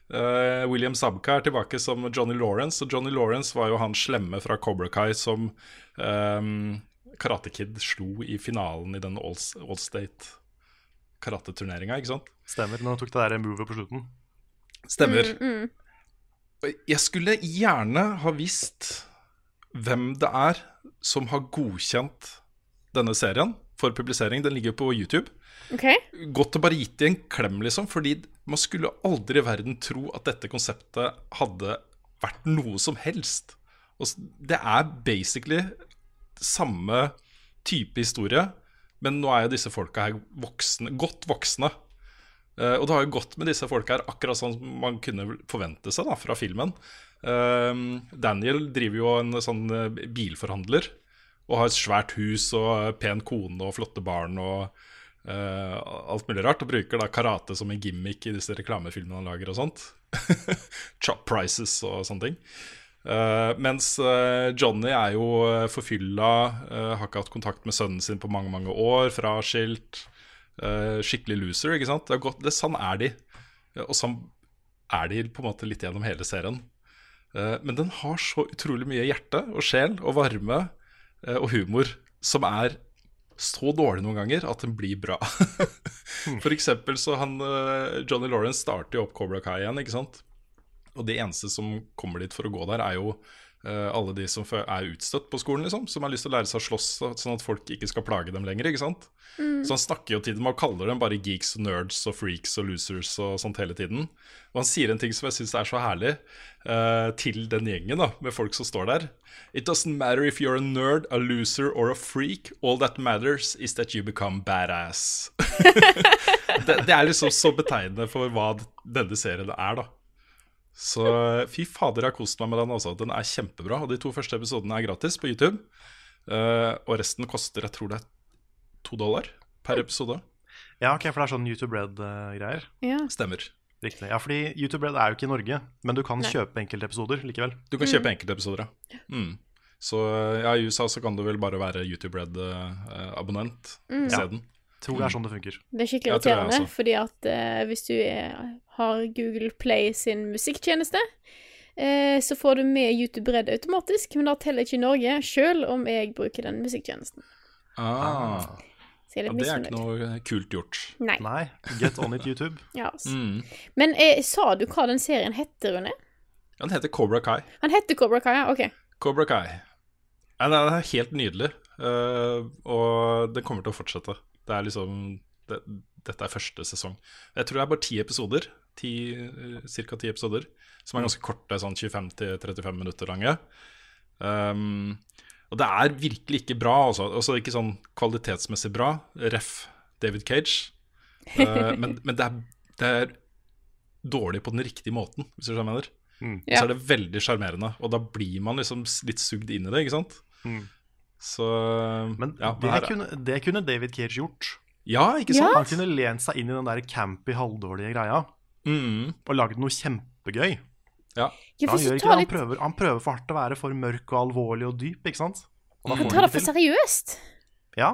Uh, William Sabka er tilbake som Johnny Lawrence. Og Johnny Lawrence var jo han slemme fra Cobra Kai som um, Karate Kid slo i finalen i den All- Allstate karateturneringa, ikke sant? Stemmer. Når han tok det der movet på slutten. Stemmer. Mm, Jeg skulle gjerne ha visst hvem det er som har godkjent denne serien for publisering. Den ligger jo på YouTube. Okay. Godt å bare gitt i en klem, liksom, fordi man skulle aldri i verden tro at dette konseptet hadde vært noe som helst. Og det er basically samme type historie, men nå er jo disse folka her voksne, godt voksne. Eh, og det har jo gått med disse folka her akkurat sånn som man kunne forvente seg da, fra filmen. Uh, Daniel driver jo en sånn eh, bilforhandler og har et svært hus og eh, pen kone og flotte barn og uh, alt mulig rart. Og bruker da karate som en gimmick i disse reklamefilmene han lager og sånt. Chop prices og sånne ting. Mens Johnny er jo uh, forfylla, har ikke hatt kontakt med sønnen sin på mange mange år, fraskilt. Eh, skikkelig loser, ikke sant. Det er det, sånn er de. Eh, Og sånn er de på en måte litt gjennom hele serien. Eh, men den har så utrolig mye hjerte og sjel og varme og humor som er så dårlig noen ganger at den blir bra. For eksempel så han Johnny Lawrence starter jo opp Cobra Kai igjen, ikke sant. Og de eneste som kommer dit for å gå der, er jo alle de som er utstøtt på skolen, liksom. Som har lyst til å lære seg å slåss, sånn at folk ikke skal plage dem lenger, ikke sant. Så han snakker jo til dem og kaller dem bare geeks og nerds og freaks og losers og sånt hele tiden. Og han sier en ting som jeg syns er så herlig, uh, til den gjengen da, med folk som står der. It doesn't matter if you're a nerd, a loser or a freak. All that matters is that you become badass. det, det er liksom så betegnende for hva denne serien er, da. Så fy fader, jeg har kost meg med den. også Den er kjempebra. Og de to første episodene er gratis på YouTube. Uh, og resten koster, jeg tror det er to dollar per episode. Ja, ok, for det er sånn YouTube Red-greier. Ja. Stemmer. Riktig. Ja, fordi YouTube Red er jo ikke i Norge, men du kan Nei. kjøpe enkeltepisoder likevel. Du kan kjøpe enkeltepisoder, ja. Mm. Så ja, i USA så kan du vel bare være YouTube Red-abonnent isteden. Tror det er sånn det funker. Det er skikkelig jeg irriterende, fordi at uh, hvis du er, har Google Play sin musikktjeneste, uh, så får du med YouTube Red automatisk, men det teller ikke i Norge, selv om jeg bruker den musikktjenesten. Ah, ja, det er ikke noe kult gjort. Nei. Nei, get on it, YouTube. Ja, altså. Mm. Men eh, sa du hva den serien heter, Rune? Den heter Cobra Kai. Han heter Cobra Kai, ja? OK. Cobra Kai. Ja, den er helt nydelig, uh, og den kommer til å fortsette. Det er liksom det, Dette er første sesong. Jeg tror det er bare ti episoder. Eh, Cirka ti episoder. Som er ganske korte, sånn 25-35 minutter lange. Um, og det er virkelig ikke bra, altså. altså ikke sånn kvalitetsmessig bra. Ref. David Cage. Uh, men men det, er, det er dårlig på den riktige måten, hvis du skjønner mener. Ja. Så er det veldig sjarmerende, og da blir man liksom litt sugd inn i det, ikke sant? Så Men ja, det, her- kunne, det kunne David Cage gjort. ja, ikke sant? sant? Han kunne lent seg inn i den der campy, halvdårlige greia Mm, og lagd noe kjempegøy. ja. Ja, Han, gjør ikke det. han, prøver, han prøver for hardt å være for mørk og alvorlig og dyp, ikke sant? Og da Han tar det for til. seriøst. Ja.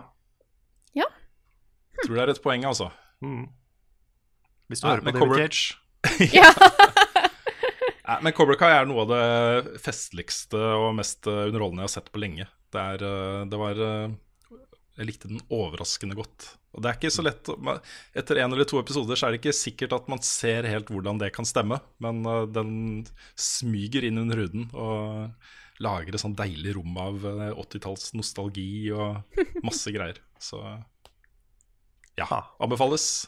Tror det er et poeng, altså. Mm. Hvis du Nei, hører på David Cobra- Cage. Ja. Nei, men Cobra Kai er noe av det festligste og mest underholdende jeg har sett på lenge. Det, er, eh, det var eh, Jeg likte den overraskende godt. Og det er ikke så lett Etter en eller to episoder så er det ikke sikkert at man ser helt hvordan det kan stemme, men eh, den smyger inn under huden og lager et sånn deilig rom av eh, 80-talls nostalgi og masse greier. Så ja, anbefales.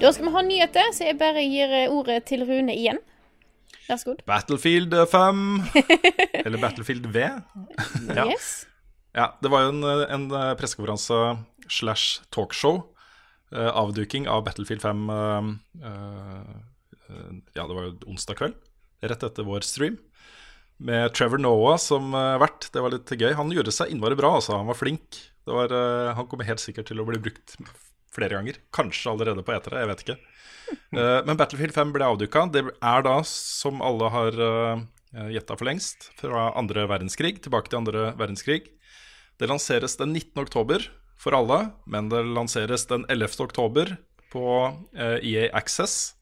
Da skal vi ha nyheter, så jeg bare gir ordet til Rune igjen. Vær så god. Battlefield 5, eller Battlefield V. Ja. Yes. Ja, det var jo en, en pressekonferanse slash talkshow. Uh, avduking av Battlefield 5 uh, uh, Ja, det var jo onsdag kveld, rett etter vår stream. Med Trevor Noah som eh, vert. Det var litt gøy. Han gjorde seg innmari bra, altså. Han var flink. Det var, eh, han kommer helt sikkert til å bli brukt flere ganger. Kanskje allerede på etere, jeg vet ikke. Uh, men Battlefield 5 ble avduka. Det er da, som alle har uh, gjetta for lengst, fra andre verdenskrig. Tilbake til andre verdenskrig. Det lanseres den 19. oktober for alle, men det lanseres den 11. oktober på uh, EA Access.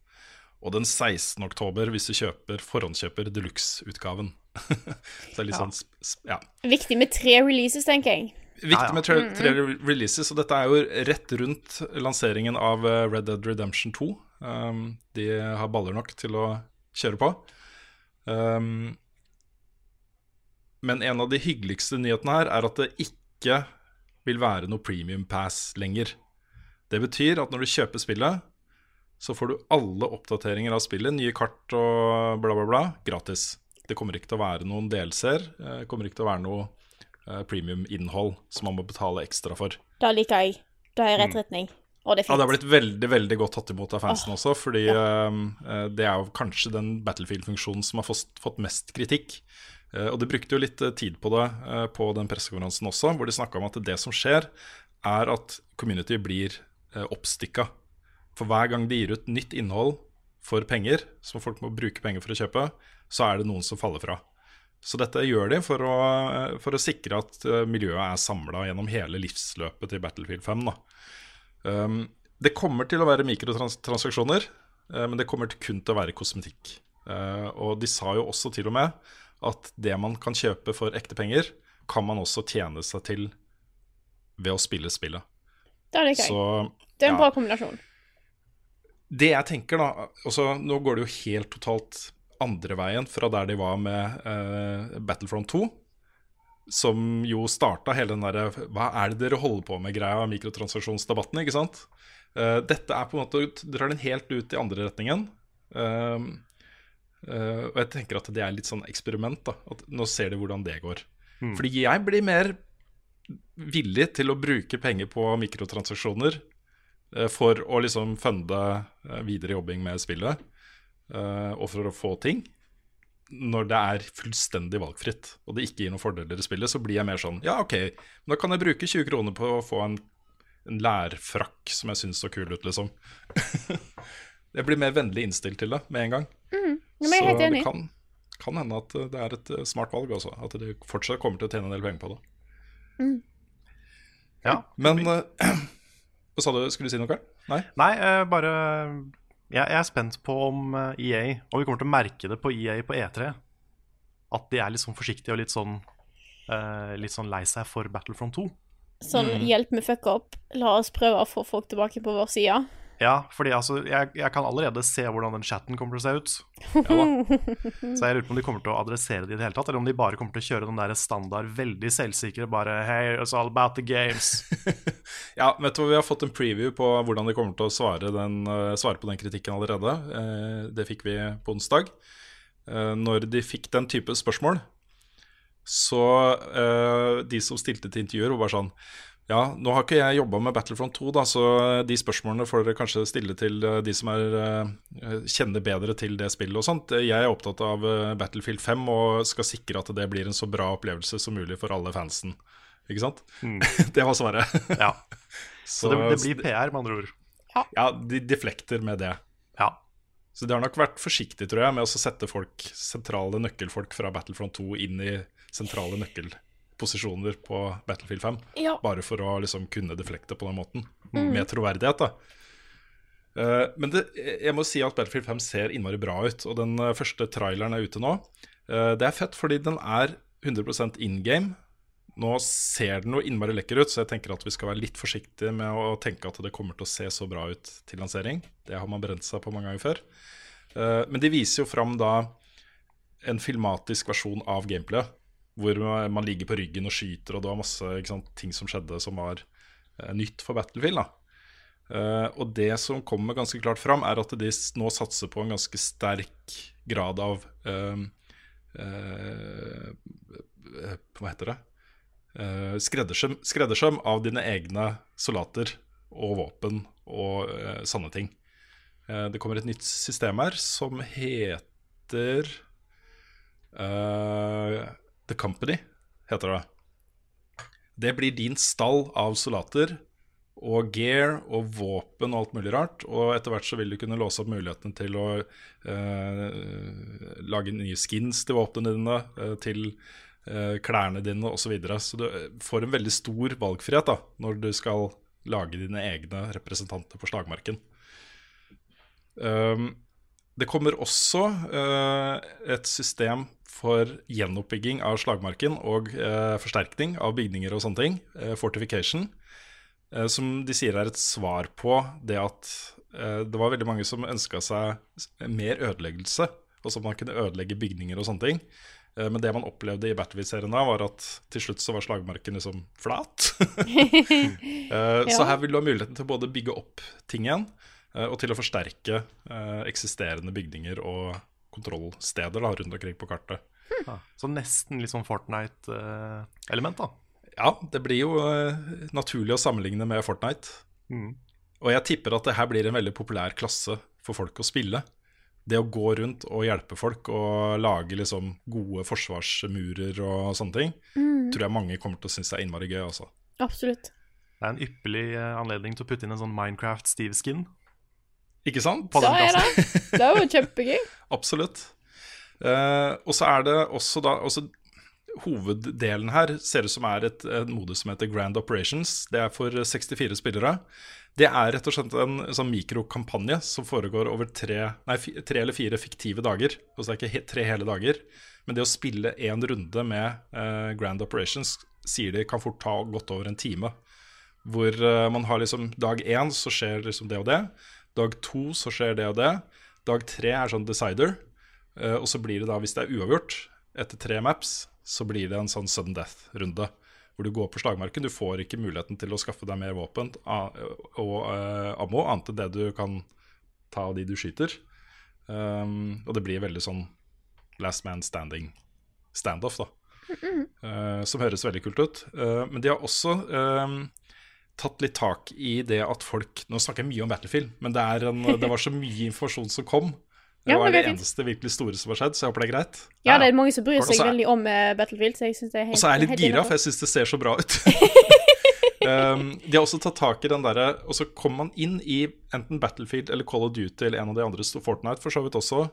Og den 16. oktober hvis du kjøper forhåndskjøper deluxe-utgaven. Så det er litt sånn sp sp ja. Viktig med tre releases, tenker jeg. Viktig med tre, tre releases, og dette er jo rett rundt lanseringen av eh, Red Dead Redemption 2. Um, de har baller nok til å kjøre på. Um, men en av de hyggeligste nyhetene her er at det ikke vil være noe premium pass lenger. Det betyr at når du kjøper spillet, så får du alle oppdateringer av spillet, nye kart og bla, bla, bla, gratis. Det kommer ikke til å være noen delser, Det kommer ikke til å være noe eh, premium-innhold som man må betale ekstra for. Da liker jeg. Da har jeg rett retning. Og det er Ja. Det har blitt veldig veldig godt tatt imot av fansen også, fordi ja. uh, det er jo kanskje den Battlefield-funksjonen som har fått, fått mest kritikk. Uh, og de brukte jo litt eh, tid på det uh, på den pressekonferansen også, hvor de snakka om at det som skjer, er at community blir uh, oppstykka. For hver gang de gir ut nytt innhold for penger, som folk må bruke penger for å kjøpe, så er det noen som faller fra. Så dette gjør de for å, for å sikre at eh, miljøet er samla gjennom hele livsløpet til Battlefield 5. Da. Um, det kommer til å være mikrotransaksjoner, uh, men det kommer til kun til å være kosmetikk. Uh, og de sa jo også til og med at det man kan kjøpe for ekte penger, kan man også tjene seg til ved å spille spillet. Det jeg. Så Det er en ja. bra kombinasjon. det jeg tenker, da altså Nå går det jo helt totalt andre veien fra der de var med uh, Battlefront 2. Som jo starta hele den derre Hva er det dere holder på med-greia, mikrotransaksjonsdebatten, ikke sant? Uh, dette er på en måte drar den helt ut i andre retningen. Eh, og jeg tenker at det er litt sånn eksperiment. da At Nå ser de hvordan det går. Fordi jeg blir mer villig til å bruke penger på mikrotransaksjoner for å liksom funde videre jobbing med spillet, og for å få ting. Når det er fullstendig valgfritt, og det ikke gir noen fordeler i spillet, så blir jeg mer sånn Ja, OK, men da kan jeg bruke 20 kroner på å få en, en lærfrakk som jeg syns så kul ut, liksom. jeg blir mer vennlig innstilt til det med en gang. Mm, men jeg er helt så det kan, kan hende at det er et eh, smart valg også. At de fortsatt kommer til å tjene en del penger på det. Ja. Men uh, Hva sa du? Skulle du si noe, Karl? Nei? Nei, uh, bare jeg, jeg er spent på om eh, EA Om vi kommer til å merke det på EA på E3. At de er litt sånn forsiktige og litt sånn uh, Litt sånn lei seg for Battlefront 2. Sånn, hjelp med fuck up. La oss prøve å få folk tilbake på vår side. Ja, fordi altså, jeg, jeg kan allerede se hvordan den chatten kommer til å se ut. Ja. Så jeg lurer på om de kommer til å adressere det i det hele tatt, eller om de bare kommer til å kjøre den der standard, veldig selvsikre, bare Hey, it's all about the games. Ja, vet du hva, Vi har fått en preview på hvordan de kommer til å svare, den, eh, svare på den kritikken allerede. Eh, det fikk vi på onsdag. Eh, når de fikk den type spørsmål, så De som stilte til intervjuer, var bare sånn Ja, nå har ikke jeg jobba med Battlefront 2, da, så de spørsmålene får dere kanskje stille til eh, de som er, eh, kjenner bedre til det spillet og sånt. Jeg er opptatt av eh, Battlefield 5 og skal sikre at det blir en så bra opplevelse som mulig for alle fansen. Ikke sant? det var svaret. Ja. Så det, det blir PR, med andre ord. Ja, de deflekter med det. Ja. Så de har nok vært forsiktige, tror jeg, med å sette folk, sentrale nøkkelfolk fra Battlefront 2 inn i sentrale nøkkelposisjoner på Battlefield 5. Ja. Bare for å liksom kunne deflekte på den måten. Med troverdighet, da. Uh, men det, jeg må si at Battlefield 5 ser innmari bra ut. Og den eh, første traileren er ute nå. Uh, det er fett fordi den er 100 in game. Nå ser den jo innmari lekker ut, så jeg tenker at vi skal være litt forsiktige med å tenke at det kommer til å se så bra ut til lansering. Det har man brent seg på mange ganger før. Uh, Men de viser jo fram da en filmatisk versjon av gameplayet. Hvor man ligger på ryggen og skyter, og det var masse sant, ting som skjedde som var eh, nytt for Battlefield. Eh, og det som kommer ganske klart fram, er at de nå satser på en ganske sterk grad av eh, eh, Hva heter det? Eh, skreddersøm, skreddersøm av dine egne soldater og våpen og sanne sånne ting. Eh, det kommer et nytt system her som heter eh, The Company, heter det. Det blir din stall av soldater og gear og våpen og alt mulig rart. Og etter hvert så vil du kunne låse opp muligheten til å eh, lage nye skins til våpnene dine, eh, til eh, klærne dine osv. Så, videre. så du eh, får en veldig stor valgfrihet da, når du skal lage dine egne representanter på slagmarken. Um, det kommer også uh, et system for gjenoppbygging av slagmarken og eh, forsterkning av bygninger og sånne ting, eh, fortification, eh, som de sier er et svar på det at eh, det var veldig mange som ønska seg mer ødeleggelse, og så man kunne ødelegge bygninger og sånne ting. Eh, Men det man opplevde i Battlefield-serien da, var at til slutt så var slagmarken liksom flat. Eh, Så her vil du ha muligheten til å både bygge opp ting igjen, og til å forsterke eksisterende bygninger og kontrollsteder da, rundt omkring på kartet. Ja. Så nesten litt sånn Fortnite-element, da. Ja, det blir jo uh, naturlig å sammenligne med Fortnite. Mm. Og jeg tipper at det her blir en veldig populær klasse for folk å spille. Det å gå rundt og hjelpe folk og lage liksom gode forsvarsmurer og sånne ting, tror jeg mange kommer til å synes er innmari gøy. altså. Absolutt. Det er en ypperlig eh, anledning til å putte inn en sånn Minecraft-Steve-skin. Ikke sant? På Da den er plassen. det. Det er jo kjempegøy. Absolutt. Uh, og så er det også da også Hoveddelen her ser ut som er et, et modus som heter Grand Operations. Det er for 64 spillere. Det er rett og slett en sånn mikrokampanje som foregår over tre, nei, tre eller fire fiktive dager. Altså det er ikke he tre hele dager. Men det å spille én runde med uh, Grand Operations sier de kan fort ta godt over en time. Hvor uh, man har liksom dag én så skjer liksom det og det. Dag to så skjer det og det. Dag tre er sånn decider. Eh, og så blir det da, hvis det er uavgjort etter tre maps, så blir det en sånn sudden death-runde. Hvor du går på slagmarken. Du får ikke muligheten til å skaffe deg mer våpen og eh, ammo, annet enn det du kan ta av de du skyter. Um, og det blir veldig sånn last man standing standoff, da. Uh, som høres veldig kult ut. Uh, men de har også eh, tatt litt tak i det at folk Nå snakker jeg mye om Battlefield, men det, er en, det var så mye informasjon som kom. Det var det det eneste virkelig store som har skjedd, så jeg håper det er greit. Ja, det er mange som bryr seg er- veldig om eh, Battlefield, så jeg synes det er helt Og så er jeg litt gira, for jeg syns det ser så bra ut. um, de har også tatt tak i den derre Og så kommer man inn i enten Battlefield eller Call of Duty eller en av de andre, Fortnite for så vidt også,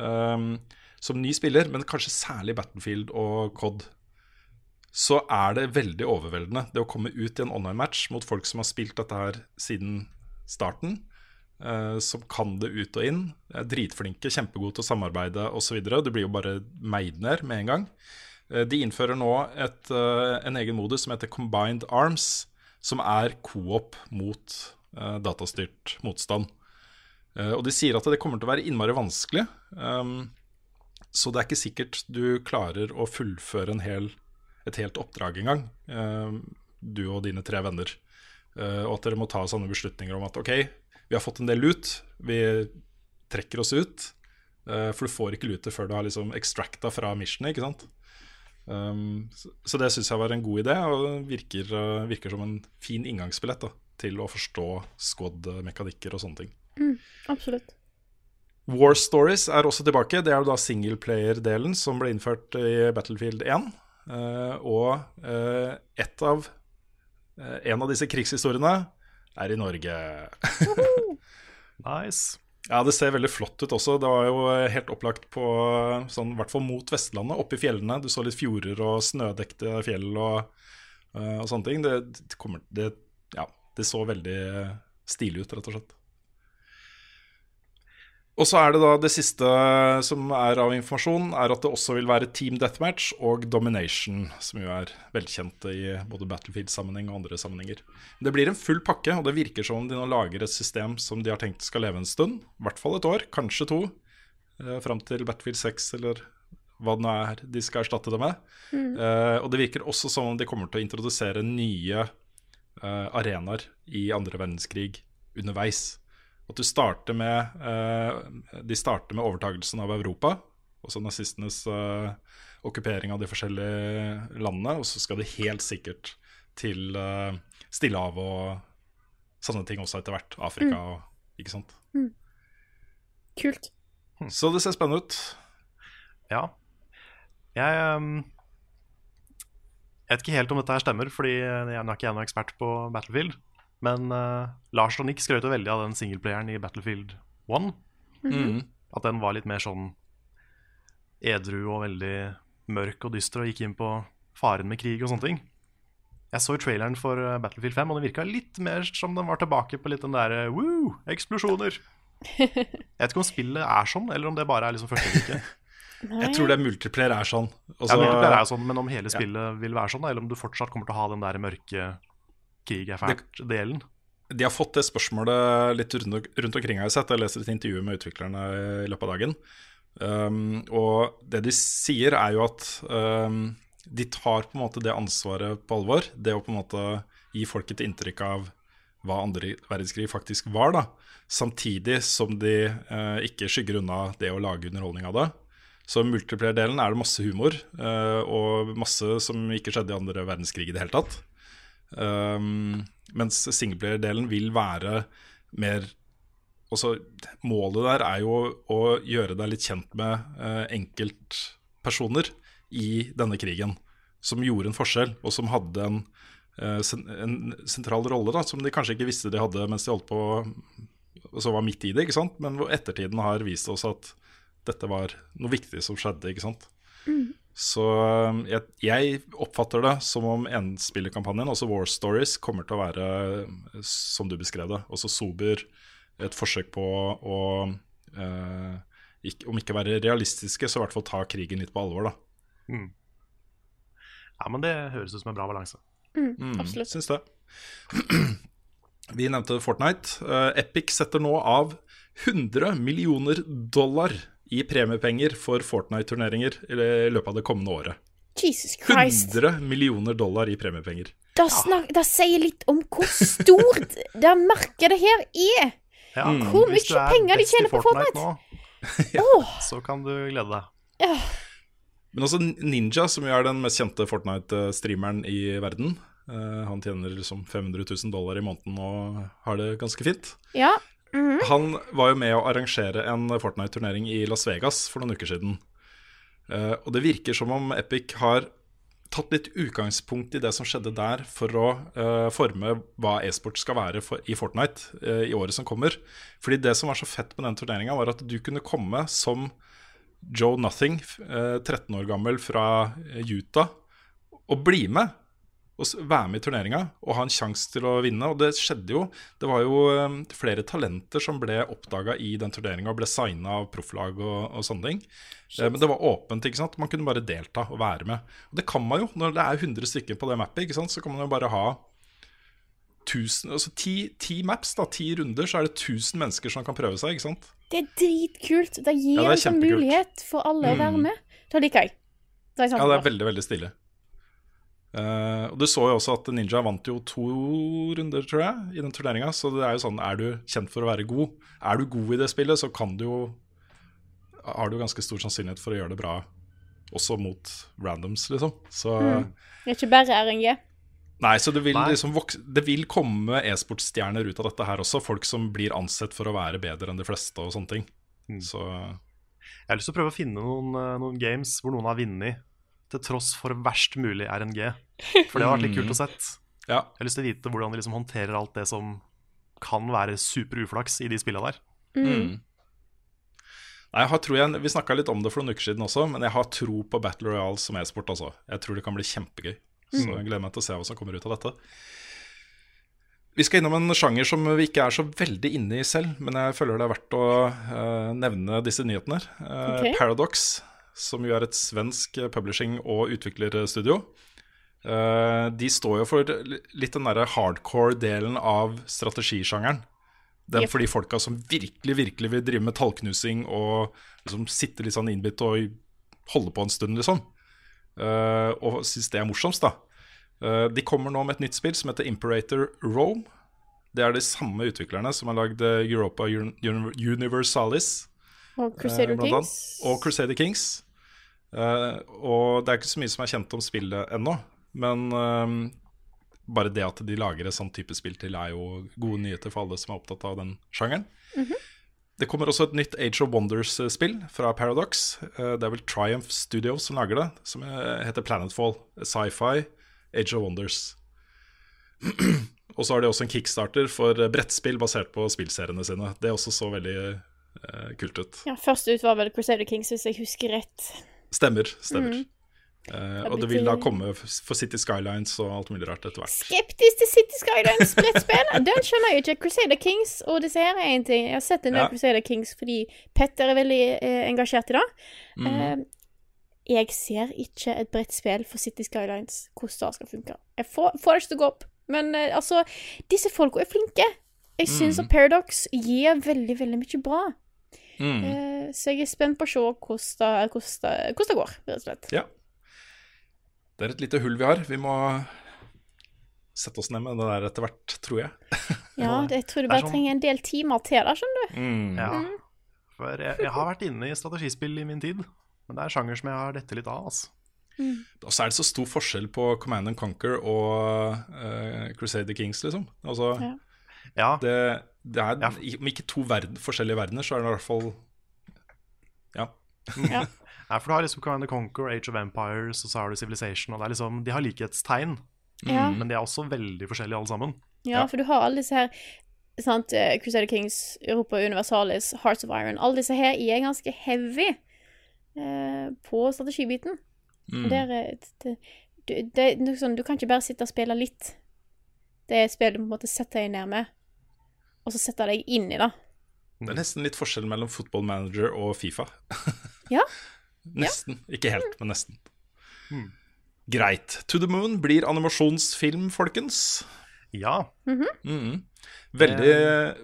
um, som ny spiller, men kanskje særlig Battlefield og COD. Så er det veldig overveldende det å komme ut i en online-match mot folk som har spilt dette her siden starten. uh, som kan det ut og inn. Er dritflinke, kjempegode til å samarbeide osv. Du blir jo bare meid ned med en gang. Uh, De innfører nå et, uh, en egen modus som heter Combined Arms, som er co-op mot datastyrt motstand. Og de sier at det kommer til å være innmari vanskelig, um, så det er ikke sikkert du klarer å fullføre en hel, et helt oppdrag engang, gang, du og dine tre venner. Eh, og at dere må ta sånne beslutninger om at ok, vi har fått en del lut, vi trekker oss ut. eh, for du får ikke lutet før du har liksom extracta fra missionet, ikke sant. Um, så, det syns jeg var en god idé, og virker, virker som en fin inngangsbillett da, til å forstå squad-mekanikker og sånne ting. Absolutt. War Stories er også tilbake. Det er jo da singleplayer-delen som ble innført i Battlefield 1. Eh, og eh, et av eh, en av disse krigshistoriene er i Norge. Nice. Ja, det ser veldig flott ut også. Det var jo helt opplagt på sånn, i hvert fall mot Vestlandet, oppe i fjellene. Du så litt fjorder og snødekte fjell og, og sånne ting. Det, det, kommer, det, ja, det så veldig stilig ut, rett og slett. Og så er det da det siste som er av informasjon, er at det også vil være Team Deathmatch og Domination, som jo er velkjente i både Battlefield-sammenheng og andre sammenhenger. Det blir en full pakke, og det virker som om de nå lager et system som de har tenkt skal leve en stund. I hvert fall et år, kanskje to, eh, fram til Battlefield 6 eller hva det nå er de skal erstatte det med. Eh, og det virker også som om de kommer til å introdusere nye eh, arenaer i andre verdenskrig underveis. At du starter med eh, De starter med overtagelsen av Europa, altså nazistenes eh, okkupering av de forskjellige landene, og så skal de helt sikkert til uh, Stillehavet og sånne ting også etter hvert. Afrika og Ikke sant. Kult. Så det ser spennende ut. Ja. Jeg um Jeg vet ikke helt om dette her stemmer, fordi jeg er nok ikke jeg noen ekspert på Battlefield. Men uh, Lars og Nick skrøt jo veldig av den singleplayeren i Battlefield 1. Mm. At den var litt mer sånn edru og veldig mørk og dyster og gikk inn på faren med krig og sånne ting. Jeg så traileren for eh, Battlefield 5, og den virka litt mer som den var tilbake på litt den derre woo, eksplosjoner. Jeg vet ikke om spillet er sånn, eller om det bare er liksom førsteinntrykket. Jeg tror det er multiplayer er sånn. Også, Ja, multiplayer er sånn, men om hele spillet vil være sånn, eller om du fortsatt kommer til å ha den der mørke krig er fælt-delen. De har fått det spørsmålet litt rundt, rundt omkring, har jeg sett. Jeg leser et intervju med utviklerne i løpet av dagen. Um, og det de sier, er jo at um, de tar på en måte det ansvaret på alvor. Det å på en måte gi folk et inntrykk av hva andre verdenskrig faktisk var. da Samtidig som de eh, ikke skygger unna det å lage underholdning av det. Så multiplier-delen er det masse humor, eh, og masse som ikke skjedde i andre verdenskrig i det hele tatt. Um, mens singleplayer-delen vil være mer også, Målet der er jo å gjøre deg litt kjent med uh, enkeltpersoner i denne krigen. Som gjorde en forskjell, og som hadde en, uh, sen en sentral rolle da, som de kanskje ikke visste de hadde mens de holdt på og var midt i det. ikke sant? Men hvor ettertiden har vist oss at dette var noe viktig som skjedde. ikke sant? Så um, jeg, jeg oppfatter det som om enspillerkampanjen, altså War Stories, kommer til å være som du beskrev det. Også sober, et forsøk på å eh, ikke, Om ikke være realistiske, så i hvert fall ta krigen litt på alvor, da. Ja, men det høres ut som en bra balanse. Mm, Absolutt. Syns det. Vi nevnte Fortnite. Uh, Epic setter nå av 100 millioner dollar i premiepenger for Fortnite-turneringer i løpet av det kommende året. Jesus Christ. 100 millioner dollar i premiepenger. Det, snak, det sier litt om hvor stort det markedet her er. Ja, Hvor mye er penger de tjener på Fortnite? Fortnite. nå, oh. så kan du glede deg. Men også Ninja, som jo er den mest kjente Fortnite-streameren i verden. Uh, han tjener liksom 500 000 dollar i måneden og har det ganske fint. ja. Han var jo med å arrangere en Fortnite-turnering i Las Vegas for noen uker siden. Uh, og det virker som om Epic har tatt litt utgangspunkt i det som skjedde der, for å uh, forme hva e-sport skal være for, i Fortnite uh, i året som kommer. Fordi det som var så fett med den turneringa, var at du kunne komme som Joe Nothing, eh, 13 år gammel fra Utah, og bli med. S- være med i turneringa og ha en sjanse til å vinne. Og det skjedde jo. Det var jo eh, flere talenter som ble oppdaga i den turneringa og ble signa av profflag og, og sånne ting. Shit. Men det var åpent. ikke sant? Man kunne bare delta og være med. Og det kan man jo. Når det er 100 stykker på det mappet, ikke sant? så kan man jo bare ha 1000, altså ti, ti maps, da, ti runder, så er det 1000 mennesker som kan prøve seg. ikke sant? Det er dritkult. Det gir Ja, det en sånn mulighet for alle å være med. Det liker jeg. Det Ja, det er veldig, veldig stille. Eh, og Du så jo også at Ninja vant jo to runder, tror jeg, i den turneringa. Så det er jo sånn, er du kjent for å være god? Er du god i det spillet, så kan du jo Har du ganske stor sannsynlighet for å gjøre det bra også mot randoms, liksom. Så Det er ikke bare RNG. Nei, så det vil, Nei. liksom vokse, det vil komme e-sportstjerner ut av dette her også. Folk som blir ansett for å være bedre enn de fleste og sånne ting. Mm. Så Jeg har lyst til å prøve å finne noen, eh, noen games hvor noen har vunnet til tross for verst mulig RNG. For det har vært litt kult å sett. ja. Jeg har lyst til å vite hvordan de liksom håndterer alt det som kan være super uflaks i de spillene der. Mm. Nei, jeg har, tror jeg, Vi snakka litt om det for noen uker siden også, men jeg har tro på Battle Royale som e-sport. Altså. Jeg tror det kan bli kjempegøy. Så jeg gleder meg til å se hva som kommer ut av dette. Vi skal innom en sjanger som vi ikke er så veldig inne i selv, men jeg føler det er verdt å uh, nevne disse nyhetene. Uh, okay. Paradox, som jo er et svensk publishing- og utviklerstudio. Eh, de står jo for litt den derre hardcore-delen av strategisjangeren. Det Yep. for de folka som virkelig virkelig vil drive med tallknusing og liksom sitte litt sånn innbitt og holde på en stund, liksom. Eh, og syns det er morsomst, da. Eh, de kommer nå med et nytt spill som heter Imperator Rome. Det er de samme utviklerne som har lagd eh, Europa Un Un Universalis Og eh, Crusader Kings. og Crusader Kings. Eh, og det er ikke så mye som er kjent om spillet ennå, men eh, bare det at de lager et sånn type spill til, er jo gode nyheter for alle som er opptatt av den sjangeren. Det kommer også et nytt Age of Wonders-spill fra Paradox. Eh, Det er vel Triumph Studios som lager det, som heter Planetfall. Sci-fi Age of Wonders. og så har de også en kickstarter for brettspill basert på spillseriene sine. Det også så veldig eh, kult ut. Ja, Først ut var vel Crusader Kings, hvis jeg husker rett. Stemmer. stemmer. Mm. Uh, og det vil da komme for City Skylines og alt mulig rart etter hvert. Skeptisk til City Skylines brettspill? Den skjønner jeg ikke. Crusader Kings og disse her er en ting. Jeg har sett en del Ja. Crusader Kings fordi Petter er veldig eh, engasjert i det. Mm. Uh, jeg ser ikke et brettspill for City Skylines hvordan det skal funke. Jeg får, får det ikke til å gå opp. Men uh, altså, disse folka er flinke. Jeg syns mm. at Paradox gir veldig, veldig mye bra. Mm. Eh, så jeg er spent på å se hvordan det, hvordan det, går, rett og slett. Ja. Det er et lite hull vi har. Vi må sette oss ned med det der etter hvert, tror jeg. Ja, det, jeg tror du bare sånn- trenger en del timer til det, skjønner du. Mm. Ja. For jeg, jeg har vært inne i strategispill i min tid, men det er sjanger som jeg har dette litt av. Altså. Og så er det så stor forskjell på Command and Conquer og uh, Crusader Kings, liksom. Altså, Ja. Ja, det, det er Ja. Om ikke to verden, forskjellige verdener, så er det i hvert fall Ja. Ja. For du har liksom Command and Conquer, Age of Empires, og så har du Civilization, og det er liksom, de har likhetstegn, Ja. men de er også veldig forskjellige alle sammen. Ja, Ja. for du har alle disse her sant, eh, Crusader Kings, Europa Universalis, Hearts of Iron Alle disse her er ganske heavy eh, på strategibiten. Mm. Der, er- det, du, det noe sånn, du kan ikke bare sitte og spille litt. Det er et spill du på en måte setter deg ned med, og så setter deg inn i det. Det er nesten litt forskjell mellom Football Manager og Fifa. Ja. nesten. Ikke helt, men nesten. Mm. Greit. To the Moon blir animasjonsfilm, folkens. Ja, Mhm. Veldig,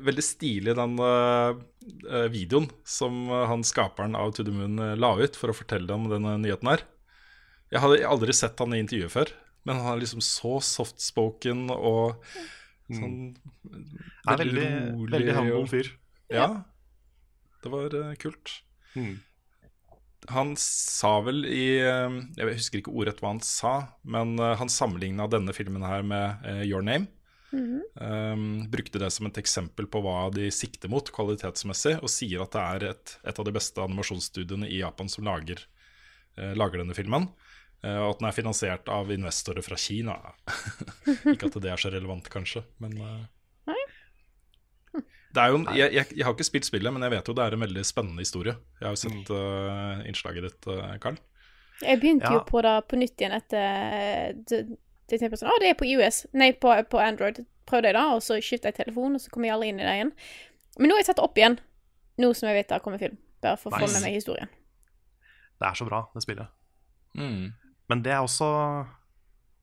veldig stilig den eh, videoen som han skaperen av To the Moon la ut for å fortelle om denne nyheten her. Jeg hadde aldri sett han i intervjuet før, men han er liksom så softspoken og sånn er veldig, veldig humble og- fyr. Ja. Det var uh, kult. Mm. Han sa vel i eh, Jeg husker ikke ordrett hva han sa, men eh, han sammenligna denne filmen her med Your Name. Um, brukte det som et eksempel på hva de sikter mot kvalitetsmessig, og sier at det er et, et av de beste animasjonsstudiene i Japan som lager, uh, lager denne filmen. Eh, og at den er finansiert av investorer fra Kina. ikke at det er så relevant, kanskje, men eh, det er jo, en- jeg, jeg, jeg har ikke spilt spillet, men jeg vet jo det er en veldig spennende historie. Jeg har jo sett uh, innslaget ditt, uh, Carl. Jeg begynte Ja. jo på det på nytt igjen etter det, det tenkte sånn, Å, det er på US. Nei, på, på Android. Prøvde jeg det, og så skifta jeg telefon, og så kom jeg aldri inn i det igjen. Men nå har jeg satt det opp igjen, nå som jeg vet det har kommet film. Bare for å få Nice. med meg historien. Det er så bra, det spillet. Mm. Men det er også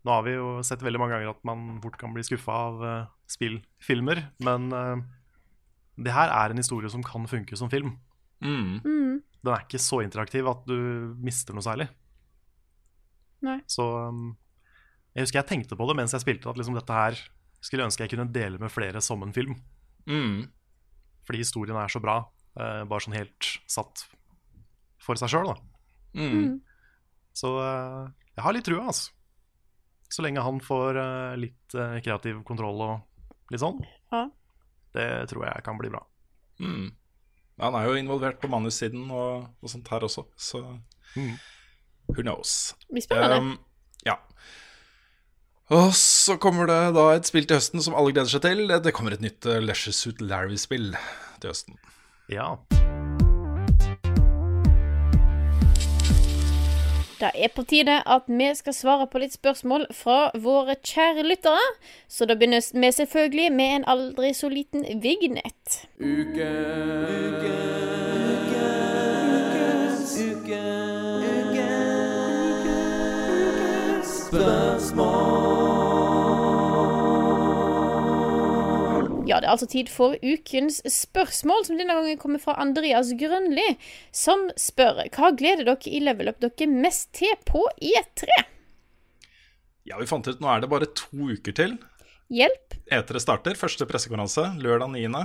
Nå har vi jo sett veldig mange ganger at man fort kan bli skuffa av uh, spillfilmer, men uh, det her er en historie som kan funke som film. Mm. Mm. Den er ikke så interaktiv at du mister noe særlig. Nei. Så um, jeg husker jeg tenkte på det mens jeg spilte, at liksom dette her skulle jeg ønske jeg kunne dele med flere som en film. Mm. Fordi historien er så bra. uh, bare sånn helt satt for seg sjøl, da. Mm. Så eh, jeg har litt trua, altså. Så lenge han får eh, litt eh, kreativ kontroll og litt sånn. Ja. Det tror jeg kan bli bra. Mm. Han er jo involvert på manussiden og, og sånt her også, så Mm. who knows. Vi spennende. Um, ja. Og så kommer det da et spill til høsten som alle gleder seg til. Det kommer et nytt uh, Leisure Suit Larry-spill til høsten. Ja. Det er på tide at vi skal svare på litt spørsmål fra våre kjære lyttere. Så da begynner vi selvfølgelig med en aldri så liten vignett. Ja, det er altså tid for ukens spørsmål, som denne gangen kommer fra Andreas Grønli, som spør hva gleder dere i level up dere mest til på E3? Ja, vi fant ut nå er det bare to uker til. Hjelp. E3 starter. Første pressekonferanse lørdag 9.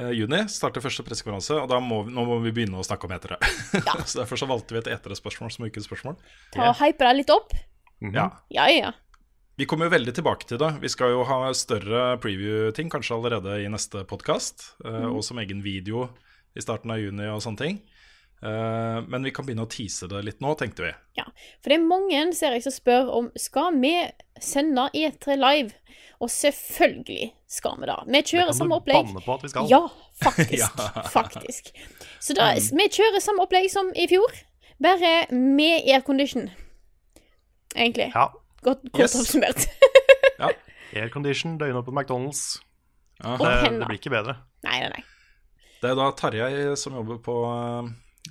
eh, juni. Starter første pressekonferanse, og da må vi, nå må vi begynne å snakke om E3. så Derfor så valgte vi et E3-spørsmål som ukens spørsmål. Ta og Hype deg litt opp. Ja, Ja, ja. Vi kommer jo veldig tilbake til det. Vi skal jo ha større preview-ting, kanskje allerede i neste podkast. Og som egen video i starten av juni og sånne ting. Eh, men vi kan begynne å tease det litt nå, tenkte vi. ja. For det er mange ser jeg som spør om skal vi sende E3 live. Og selvfølgelig skal vi da. Vi kjører Kan samme du opplegg. banne på at vi skal? Ja, faktisk. Ja. faktisk. Så da, vi kjører samme opplegg som i fjor, bare med aircondition. Egentlig. Ja. Godt, godt Yes. oppsummert. Ja. Aircondition, døgnåpen McDonald's. Ja. Det, det blir ikke bedre. Nei, nei, nei. Det er da Tarjei som jobber på,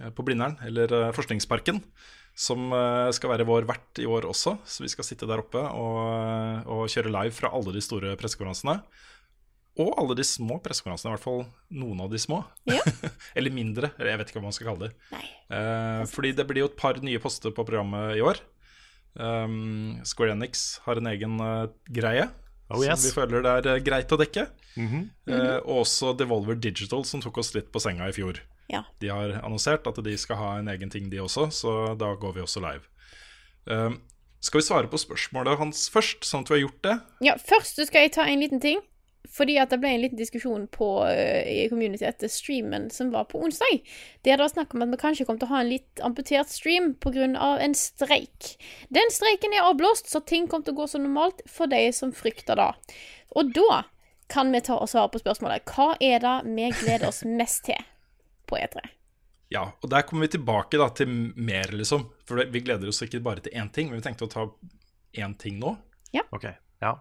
eh, på Blindern, eller eh, Forskningsparken, som eh, skal være vår vert i år også. Så vi skal sitte der oppe og, og kjøre live fra alle de store pressekonferansene. Og alle de små pressekonferansene, i hvert fall noen av de små. Ja. eller mindre, jeg vet ikke hva man skal kalle det. nei. Eh, fordi det blir jo et par nye poster på programmet i år. Um, Square Enix har en egen uh, greie Oh, yes. som vi føler det er uh, greit å dekke. Mhm. Eh, og også Devolver Digital, som tok oss litt på senga i fjor. Ja. De har annonsert at de skal ha en egen ting, de også, så da går vi også live. Um, skal vi svare på spørsmålet hans først, sånn at vi har gjort det? Ja, først skal jeg ta en liten ting. Fordi at det ble en liten diskusjon på, uh, i community etter streamen som var på onsdag. Det var snakk om at vi kanskje kom til å ha en litt amputert stream pga. en streik. Den streiken er avblåst, så ting kom til å gå som normalt for de som frykter det. Og da kan vi ta og svare på spørsmålet hva er det vi gleder oss mest til på E E3? Ja, og der kommer vi tilbake da til mer, liksom. For vi gleder oss ikke bare til én ting, men vi tenkte å ta én ting nå, Ja. Ok, ja.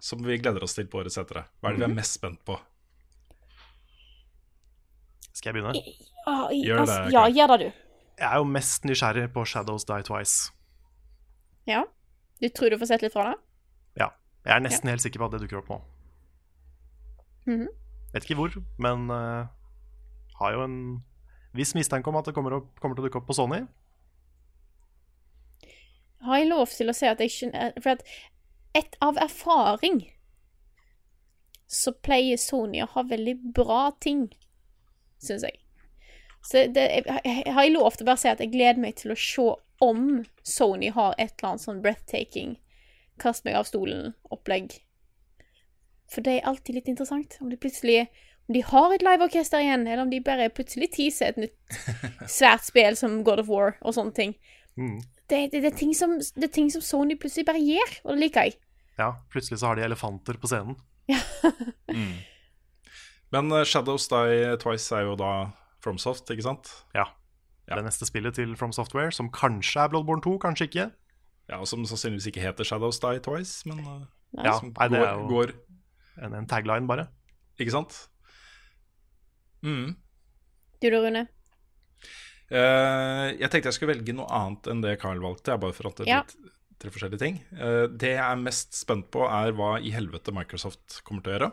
Som vi gleder oss til på året etere. Hva er det vi er mest spent på? Skal jeg begynne? Ja, i- Gjør det, altså, ja, gjør det, du. Jeg er jo mest nysgjerrig på Shadows Die Twice. Ja. Du tror du får sett litt fra det? Ja. Jeg er nesten helt sikker på at det dukker opp nå. Mhm. Vet ikke hvor, men uh, har jo en viss mistanke om at det kommer, opp, kommer til å dukke opp på Sony. Har jeg lov til å si at jeg skjønner For at et av erfaring så pleier Sony å ha veldig bra ting, syns jeg. Så det, jeg, har jeg lov til å bare si at jeg gleder meg til å se om Sony har et eller annet sånn breathtaking, kast meg av stolen-opplegg. For det er alltid litt interessant. Om de plutselig om de har et liveorkester igjen, eller om de bare plutselig teaser et nytt svært spill som God of War og sånne ting. Mm. Det, det, det, er ting som, det er ting som Sony plutselig bare gjør, og det liker jeg. Ja, plutselig så har de elefanter på scenen. Men eh, Shadows Die Twice er jo da FromSoft, ikke sant? Ja. Ja. Det neste spillet til From Software, som kanskje er Bloodborne 2, kanskje ikke. Ja, og Som sannsynligvis ikke heter Shadows Die Twice, men Nei. Ja, som nei, det går, er jo går en, en tagline, bare. Ikke sant? Mm. Du da, Rune? Uh, jeg tenkte jeg skulle velge noe annet enn det Carl valgte. Jeg bare for at det er Ja. litt, tre forskjellige ting. Eh, det jeg er mest spent på, er hva i helvete Microsoft kommer til å gjøre.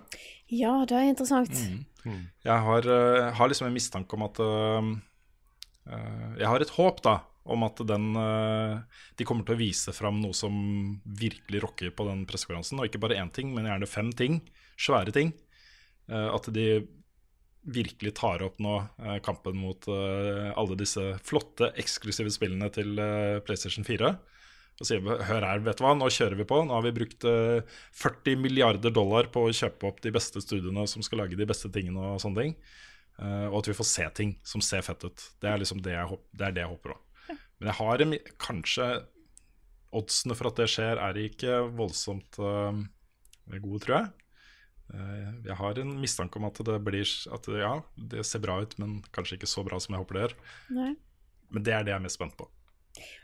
Ja, det er interessant. Jeg har, eh, har liksom en mistanke om at eh, Jeg har et håp, da, om at den De kommer til å vise fram noe som virkelig rocker på den pressekonferansen. Og ikke bare én ting, men gjerne fem ting. Svære ting. Eh, at de virkelig tar opp nå kampen mot alle disse flotte, eksklusive spillene til PlayStation 4. Og sier hør her, vet du hva, nå kjører vi på. Nå har vi brukt eh, 40 milliarder dollar på å kjøpe opp de beste studiene som skal lage de beste tingene og sånne ting. Eh, og at vi får se ting som ser fett ut. Det er liksom det jeg, håp- det er det jeg håper på. Men jeg har en, kanskje Oddsene for at det skjer, er ikke voldsomt eh, gode, tror jeg. Eh, jeg har en mistanke om at det blir At ja, det ser bra ut, men kanskje ikke så bra som jeg håper det gjør. Men det er det jeg er mest spent på.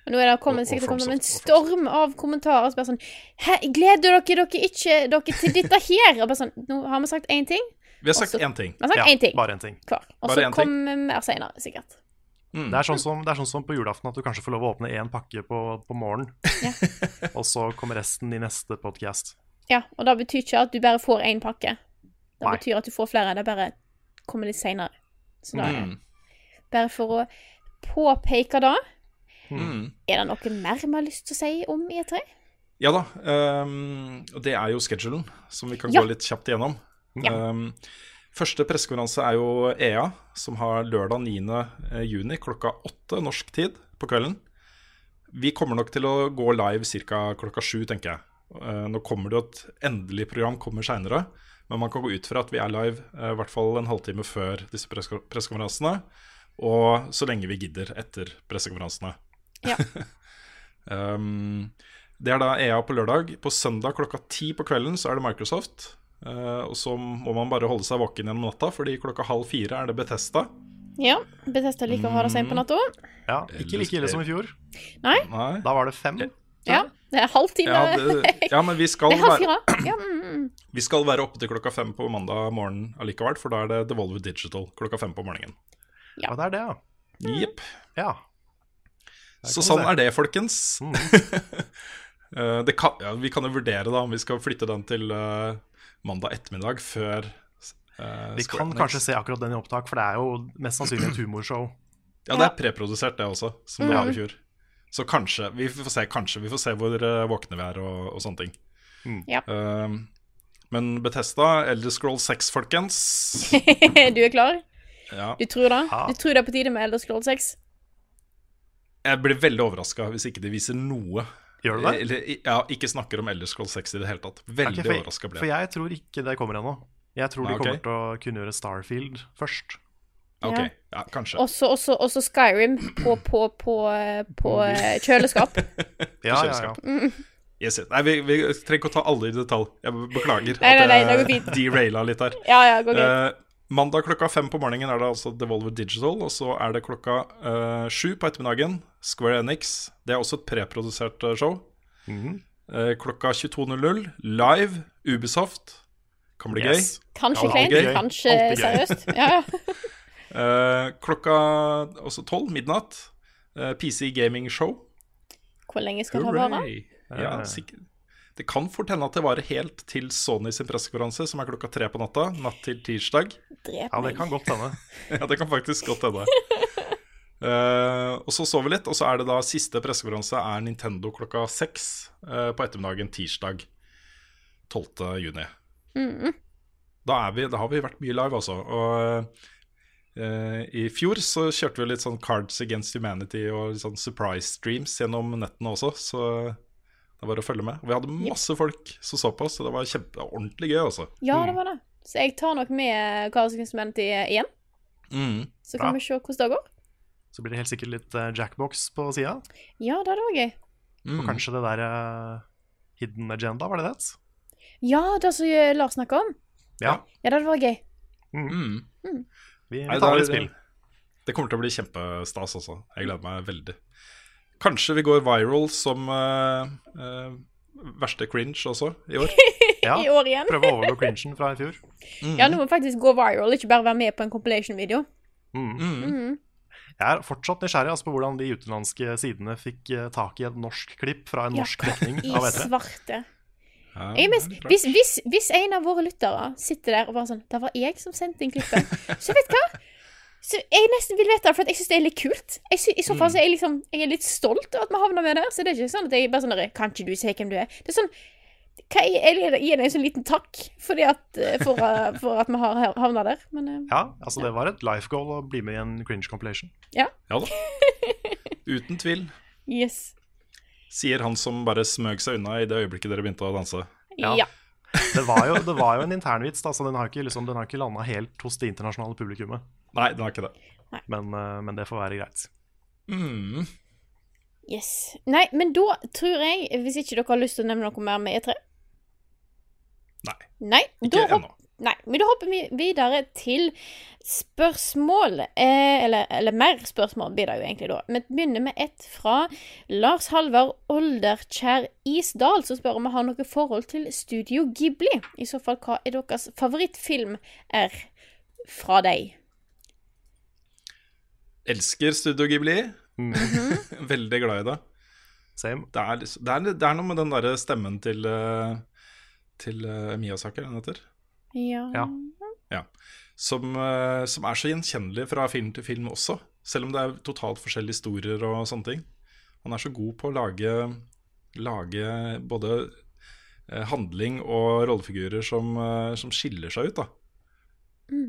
Og nå er det kommet og sikkert kommet en storm av kommentarer som bare sånn Hæ, gleder dere dere ikke dere til dette her? Og bare sånn, nå har vi sagt én ting. Vi har sagt Også- én ting. Vi har sagt Ja, én ting bare én ting. hver. Og så kommer vi mer seinere, sikkert. Mm. Det er, sånn som, det er sånn som på julaften at du kanskje får lov å åpne én pakke på, på morgenen, Ja. og så kommer resten i neste podcast. Ja, og det betyr ikke at du bare får én pakke. Det Nei. betyr at du får flere. Det bare kommer litt seinere. Så da er Mm. Bare for å påpeke det. Mm. Er det noe mer vi har lyst til å si om E E3? Ja da. og det er jo schedulen, som vi kan Ja. gå litt kjapt igjennom. Ja. Um, første pressekonferanse er jo EA, som har lørdag 9. juni klokka 8 norsk tid på kvelden. Vi kommer nok til å gå live ca. klokka 7, tenker jeg. Uh, nå kommer det jo et endelig program kommer seinere, men man kan gå ut fra at vi er live uh, i hvert fall en halvtime før disse presse- pressekonferansene. Og så lenge vi gidder etter pressekonferansene. Ja. Um, det er da EA på lørdag. På søndag klokka ti på kvelden så er det Microsoft. Uh, og så må man bare holde seg våken gjennom natta, fordi klokka halv fire er det Betesta. Ja. Bethesda liker å ha det seint på natta. Ja, Ikke like ille som i fjor. Nei? Nei. Da var det fem. Ja. Det er halvtime. Ja, det, ja, men vi skal, Det er halv være, fire. Ja, mm, mm. vi skal være oppe til klokka fem på mandag morgen allikevel, for da er det Devolver Digital klokka fem på morgenen. Ja, det er det, ja. Jepp. ja. Så sånn se. er det, folkens. Mm. Eh, det kan, ja, vi kan jo vurdere da om vi skal flytte den til uh, mandag ettermiddag før uh, Vi kan kanskje se akkurat den i opptak, for det er jo mest sannsynlig et humorshow. Ja, det er preprodusert, det også, som det Mm. var i fjor. Så kanskje Vi får se, kanskje, vi får se hvor uh, våkne vi er og, og sånne ting. Ja. Eh, men Betesta, Elder Scroll 6, folkens. du er klar? Ja. Du tror det? Du tror det er på tide med Elder Scroll 6? Jeg blir veldig overraska hvis ikke de viser noe. Gjør du det? Eller ja, ikke snakker om Elder Scroll 6 i det hele tatt. Veldig okay, overraska ble for jeg. jeg tror ikke det kommer ennå. Jeg tror de okay. kommer til å kunne gjøre Starfield først. Ok, Ja. ja, kanskje. Også, også, også Skyrim på, på, på, eh, på eh, kjøleskap. Ja, ja, ja. kjøleskap. Yes. Nei, vi, vi trenger ikke å ta alle i detalj. Jeg beklager Nei, nei, nei, at jeg deraila litt her. Ja, ja, går greit. Eh, mandag klokka fem på morgenen er det altså Devolver Digital, og så er det klokka uh, sju på ettermiddagen Square Enix. Det er også et preprodusert show. show. -hmm. uh, klokka 22.00 live Ubisoft. Kan bli Yes. Kanskje ja, kleint, kanskje seriøst. Ja, uh. Eh, klokka også tolv, midnatt, eh, PC Gaming Show. Hvor lenge skal det vare? Hooray! Ja, sikkert. Det kan fort hende at det varer helt til Sony sin pressekonferanse, som er klokka tre på natta, natt til tirsdag. Drep Ja, det kan godt hende. Ja, det kan faktisk godt hende. Uh, og så sover vi litt, og så er det da siste pressekonferanse er Nintendo klokka seks uh, på ettermiddagen tirsdag 12. juni. Mm, Da, er vi, da har vi vært mye live, altså. Og uh, i fjor så kjørte vi litt sånn Cards Against Humanity og litt sånn surprise streams gjennom nettene også, så det var å følge med. Vi hadde masse folk som så på oss, så det var kjempe, ordentlig gøy, Også. Ja, det var det. Så jeg tar nok med Cars Instrument igjen. Mm. Så kan Bra. vi se hvordan det går. Så blir det helt sikkert litt eh, Jackbox på sida. Ja, det hadde vært gøy. Mm. Og kanskje det der uh, Hidden Agenda, var det det? Ja, det som eh, Lars snakka om. Ja. Ja, det hadde vært gøy. Mm. Vi, vi Nei, tar det er- litt spill. Det kommer til å bli kjempestas, også. Jeg gleder meg veldig. Kanskje vi går viral som uh, uh, verste cringe også i år. Ja, I år igjen. Prøve å overgå cringen fra i fjor. Ja, nå må vi faktisk gå viral, ikke bare være med på en compilation-video. Mm. Mhm. Jeg er fortsatt nysgjerrig altså, på hvordan de utenlandske sidene fikk eh, tak i et norsk klipp fra en Ja, norsk dekning av E3. svarte. Ja, Jeg mest, hvis, hvis, hvis en av våre lyttere sitter der og bare sånn Det var jeg som sendte inn klippet. Så vet du hva? Så jeg nesten vil vite det, for jeg syns det er litt kult. Jeg sy I så fall så er jeg liksom Jeg er litt stolt av at vi havna med der. Så det er ikke sånn at jeg bare sånn Kan ikke du si hvem du er? Det er sånn hva er, jeg gir deg- gir deg en sånn liten takk fordi at, eh, for, eh, for at vi har havna der. Men eh, Ja, altså det var et life goal å bli med i en cringe compilation. ja. Ja da. Uten tvil. Yes. Sier han som bare smøg seg unna i det øyeblikket dere begynte å danse. Ja. Ja. Det var jo, det var jo en internvits, da, så den har ikke, liksom, den har ikke landa helt hos det internasjonale publikummet. Nei, den var ikke det. Men, eh, men det får være greit. Mm. Yes. Nei, men da tror jeg, hvis ikke dere har lyst til å nevne noe mer med E3 Nei. Nei, Ikke ennå. Nei, men da hopper vi videre til spørsmål. Eh, eller, eller mer spørsmål blir det jo egentlig da. Vi begynner med et fra Lars Halvard Olderkjær Isdal, som spør om vi har noe forhold til Studio Ghibli. I så fall, hva er deres favorittfilm er fra deg? Elsker Studio Ghibli. Veldig glad i det. Same. Det er, liksom- det er, det er noe med den derre stemmen til, eh, til uh, Miyazaki, den heter. Ja. Ja. Som, uh, som er så gjenkjennelig fra film til film også. Selv om det er totalt forskjellige historier og sånne ting. Han er så god på å lage, lage både handling og rollefigurer som, som skiller seg ut. da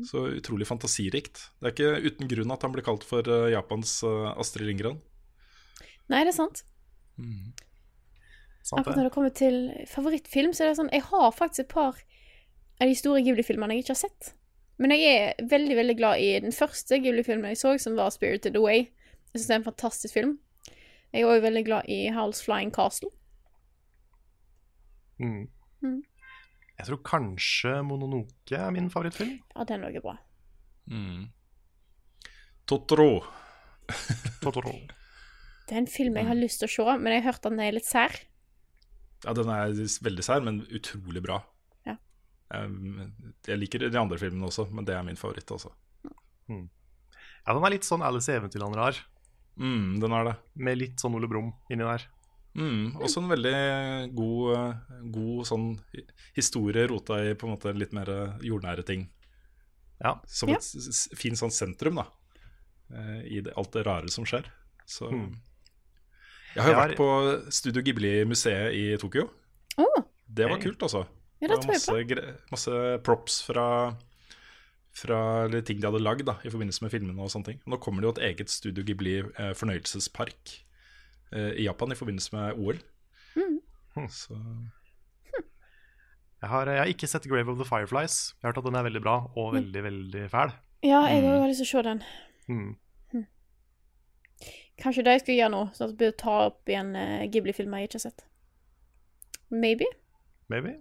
Så utrolig fantasirikt. Det er ikke uten grunn at han blir kalt for eh, Japans eh, Astrid Lindgren. Nei, det er sant. Sant Akkurat når det kommer til favorittfilm, så er det sånn Jeg har faktisk et par av de store Ghibli-filmene jeg ikke har sett. Men jeg er veldig veldig glad i den første Ghibli-filmen jeg så, som var 'Spirited Away'. Jeg synes det er en fantastisk film. Jeg er òg veldig glad i Howl's Flying Castle. Mm. Mm. Jeg tror kanskje Mononoke er min favorittfilm. Ja, den òg bra. bra. Totoro. Totoro. Det er en film jeg har lyst til å se, men jeg har hørt at den er litt sær. Ja, den er veldig sær, men utrolig bra. Ja. Jeg liker de andre filmene også, men det er min favoritt. altså. Ja, den er litt sånn Alice i Eventyrland rar, Mm, den er det. med litt sånn Ole Brumm inni der. Mm, også en veldig god, eh, god sånn historie rota i på en måte litt mer eh, jordnære ting. Ja. Som et s- fint sånn sentrum, da. eh, I det, alt det rare som skjer. Så Mm. Jeg har jo vært på Studio Ghibli-museet i Tokyo. Oh. Det var kult, altså. ja, det Det var masse, masse props fra, fra eller ting de hadde lagd da, i forbindelse med filmene. og sånne ting. Nå kommer det jo et eget Studio Ghibli eh, fornøyelsespark eh, i Japan i forbindelse med OL. Mm. Så Jeg har, jeg har ikke sett Grave of the Fireflies. Jeg har hørt at den er veldig bra, og veldig, veldig fæl. Ja, jeg har har lyst til å se den. Mm. Kanskje det jeg skal gjøre nå, Så at jeg bør ta opp igjen uh, Ghibli-filmer jeg ikke har sett. Maybe. Maybe.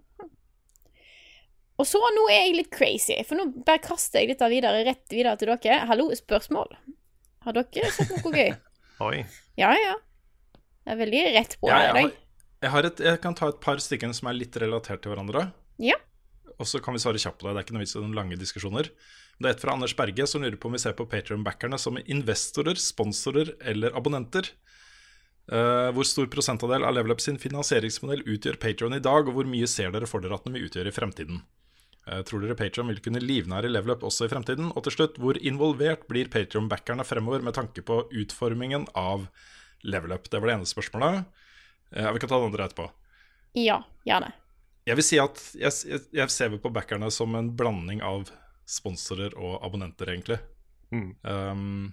Og så, nå er jeg litt crazy, for nå bare kaster jeg dette videre, rett videre til dere. Hallo, spørsmål. Har dere sett noe gøy? Oi. Ja, ja. Det er veldig rett på Ja, jeg, har, jeg, har et, jeg kan ta et par stykker som er litt relatert til hverandre. Ja. Og så kan vi svare kjapt på det. Det er ikke noe vits i noen lange diskusjoner. Det er et fra Anders Berge som lurer på om vi ser på Patrion-backerne som investorer, sponsorer eller abonnenter. Uh, hvor stor prosentandel av Level Up sin finansieringsmodell utgjør Patrion i dag, og hvor mye ser dere for dere at den vil utgjøre i fremtiden? Uh, tror dere Patrion vil kunne livnære Level Up også i fremtiden? Og til slutt, hvor involvert blir Patrion-backerne fremover med tanke på utformingen av Level Up? Det var det ene spørsmålet. Eh, vi kan ta det andre etterpå. Ja, gjerne. Jeg vil si at jeg, jeg, jeg ser på backerne som en blanding av sponsorer og abonnenter, egentlig. Mm. Um,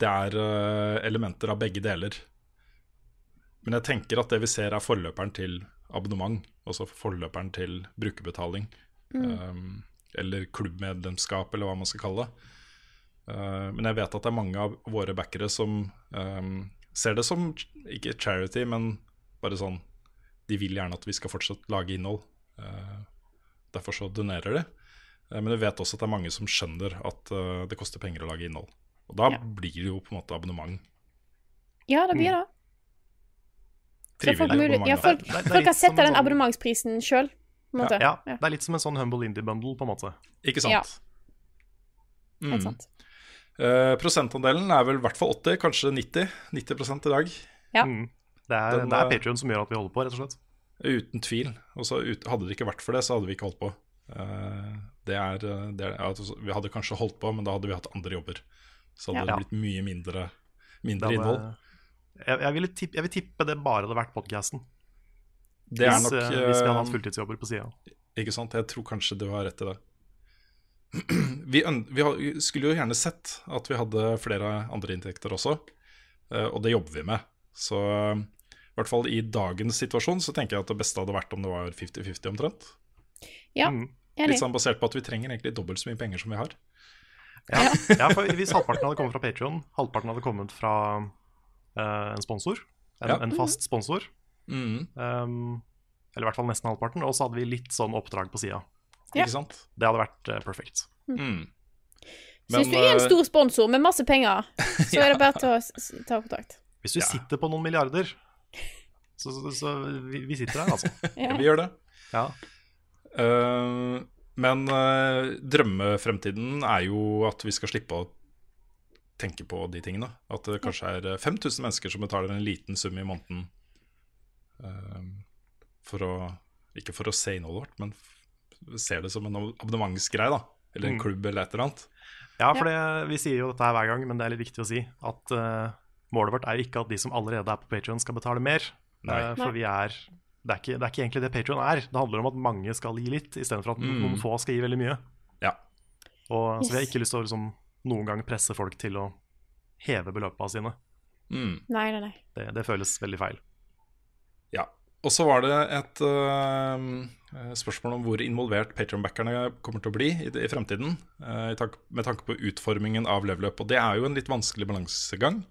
det er uh, elementer av begge deler. Men jeg tenker at det vi ser, er forløperen til abonnement. Altså forløperen til brukerbetaling. Um, eller klubbmedlemskap, eller hva man skal kalle det. Uh, men jeg vet at det er mange av våre backere som um, ser det som ikke charity, men bare sånn De vil gjerne at vi skal fortsatt lage innhold. Uh, derfor så donerer de. Uh, men vi vet også at det er mange som skjønner at uh, det koster penger å lage innhold. Og da Ja. blir det jo på en måte abonnement. Ja, det blir det. Mm. folk, ja, folk, Det det folk har en den sånn- abonnementsprisen sjøl. Ja, ja, det er litt som en sånn Humble Indie Bundle, på en måte. Ikke sant? Ja. Mm. Helt sant. Eh, prosentandelen er vel i hvert fall 80, kanskje 90. 90 i dag. Ja. Mm. Det er, Den, det er eh, Patreon som gjør at vi holder på, rett og slett. Uten tvil. Og så ut, hadde det ikke vært for det, så hadde vi ikke holdt på. Uh, det er, det er altså, Vi hadde kanskje holdt på, men da hadde vi hatt andre jobber. Så hadde Ja. det blitt mye mindre, mindre hadde- innhold. Jeg, jeg, ville tippe, jeg vil tippe det bare hadde vært podcasten. Er Hvis, nok hvis vi hadde hatt fulltidsjobber på sida. Ikke sant? Jeg tror kanskje du har rett i det. Vi, vi skulle jo gjerne sett at vi hadde flere andre inntekter også, eh, og det jobber vi med. Så i hvert fall i dagens situasjon så tenker jeg at det beste hadde vært om det var 50-50 omtrent. Ja, Mm. Litt sånn basert på at vi trenger egentlig dobbelt så mye penger som vi har. Ja. ja, for hvis halvparten hadde kommet fra Patreon, halvparten hadde kommet fra uh, en sponsor, en, Ja. en fast sponsor, Mm, um, eller i hvert fall nesten halvparten, og så hadde vi litt sånn oppdrag på sida. Ja. Ikke sant? Det hadde vært uh, perfekt. Mm. Så hvis du er en eh, stor sponsor med masse penger, så er det bare til å ta kontakt. Hvis du Ja. sitter på noen milliarder, så, så, så vi, vi sitter her, altså. ja, vi gjør det. Ja. Eh, men uh, drømmefremtiden er jo at vi skal slippe å tenke på de tingene. At det kanskje er eh, 5000 mennesker som betaler en liten sum i måneden uh, for å Ikke for å se innholdet vårt, men ser det som en abonnementsgreie, da. Eller en Mm. klubb eller et eller annet. Ja, for det, vi sier jo dette her hver gang, men det er litt viktig å si at uh, målet vårt er jo ikke at de som allerede er på Patreon skal betale mer. Nei. Eh, for vi er det er, ikke, det er ikke egentlig det Patreon er. Det handler om at mange skal gi litt, istedenfor at Mm. noen få skal gi veldig mye. Ja. Og, Så vi har ikke lyst til å liksom, noen gang presse folk til å heve beløpene sine. Mm. Nei, nei, nei. Det, det føles veldig feil. Ja. Og så var det et uh, spørsmål om hvor involvert Patreon-backerne kommer til å bli i, i fremtiden. Uh, med tanke på utformingen av level up. Og det er jo en litt vanskelig balansegang.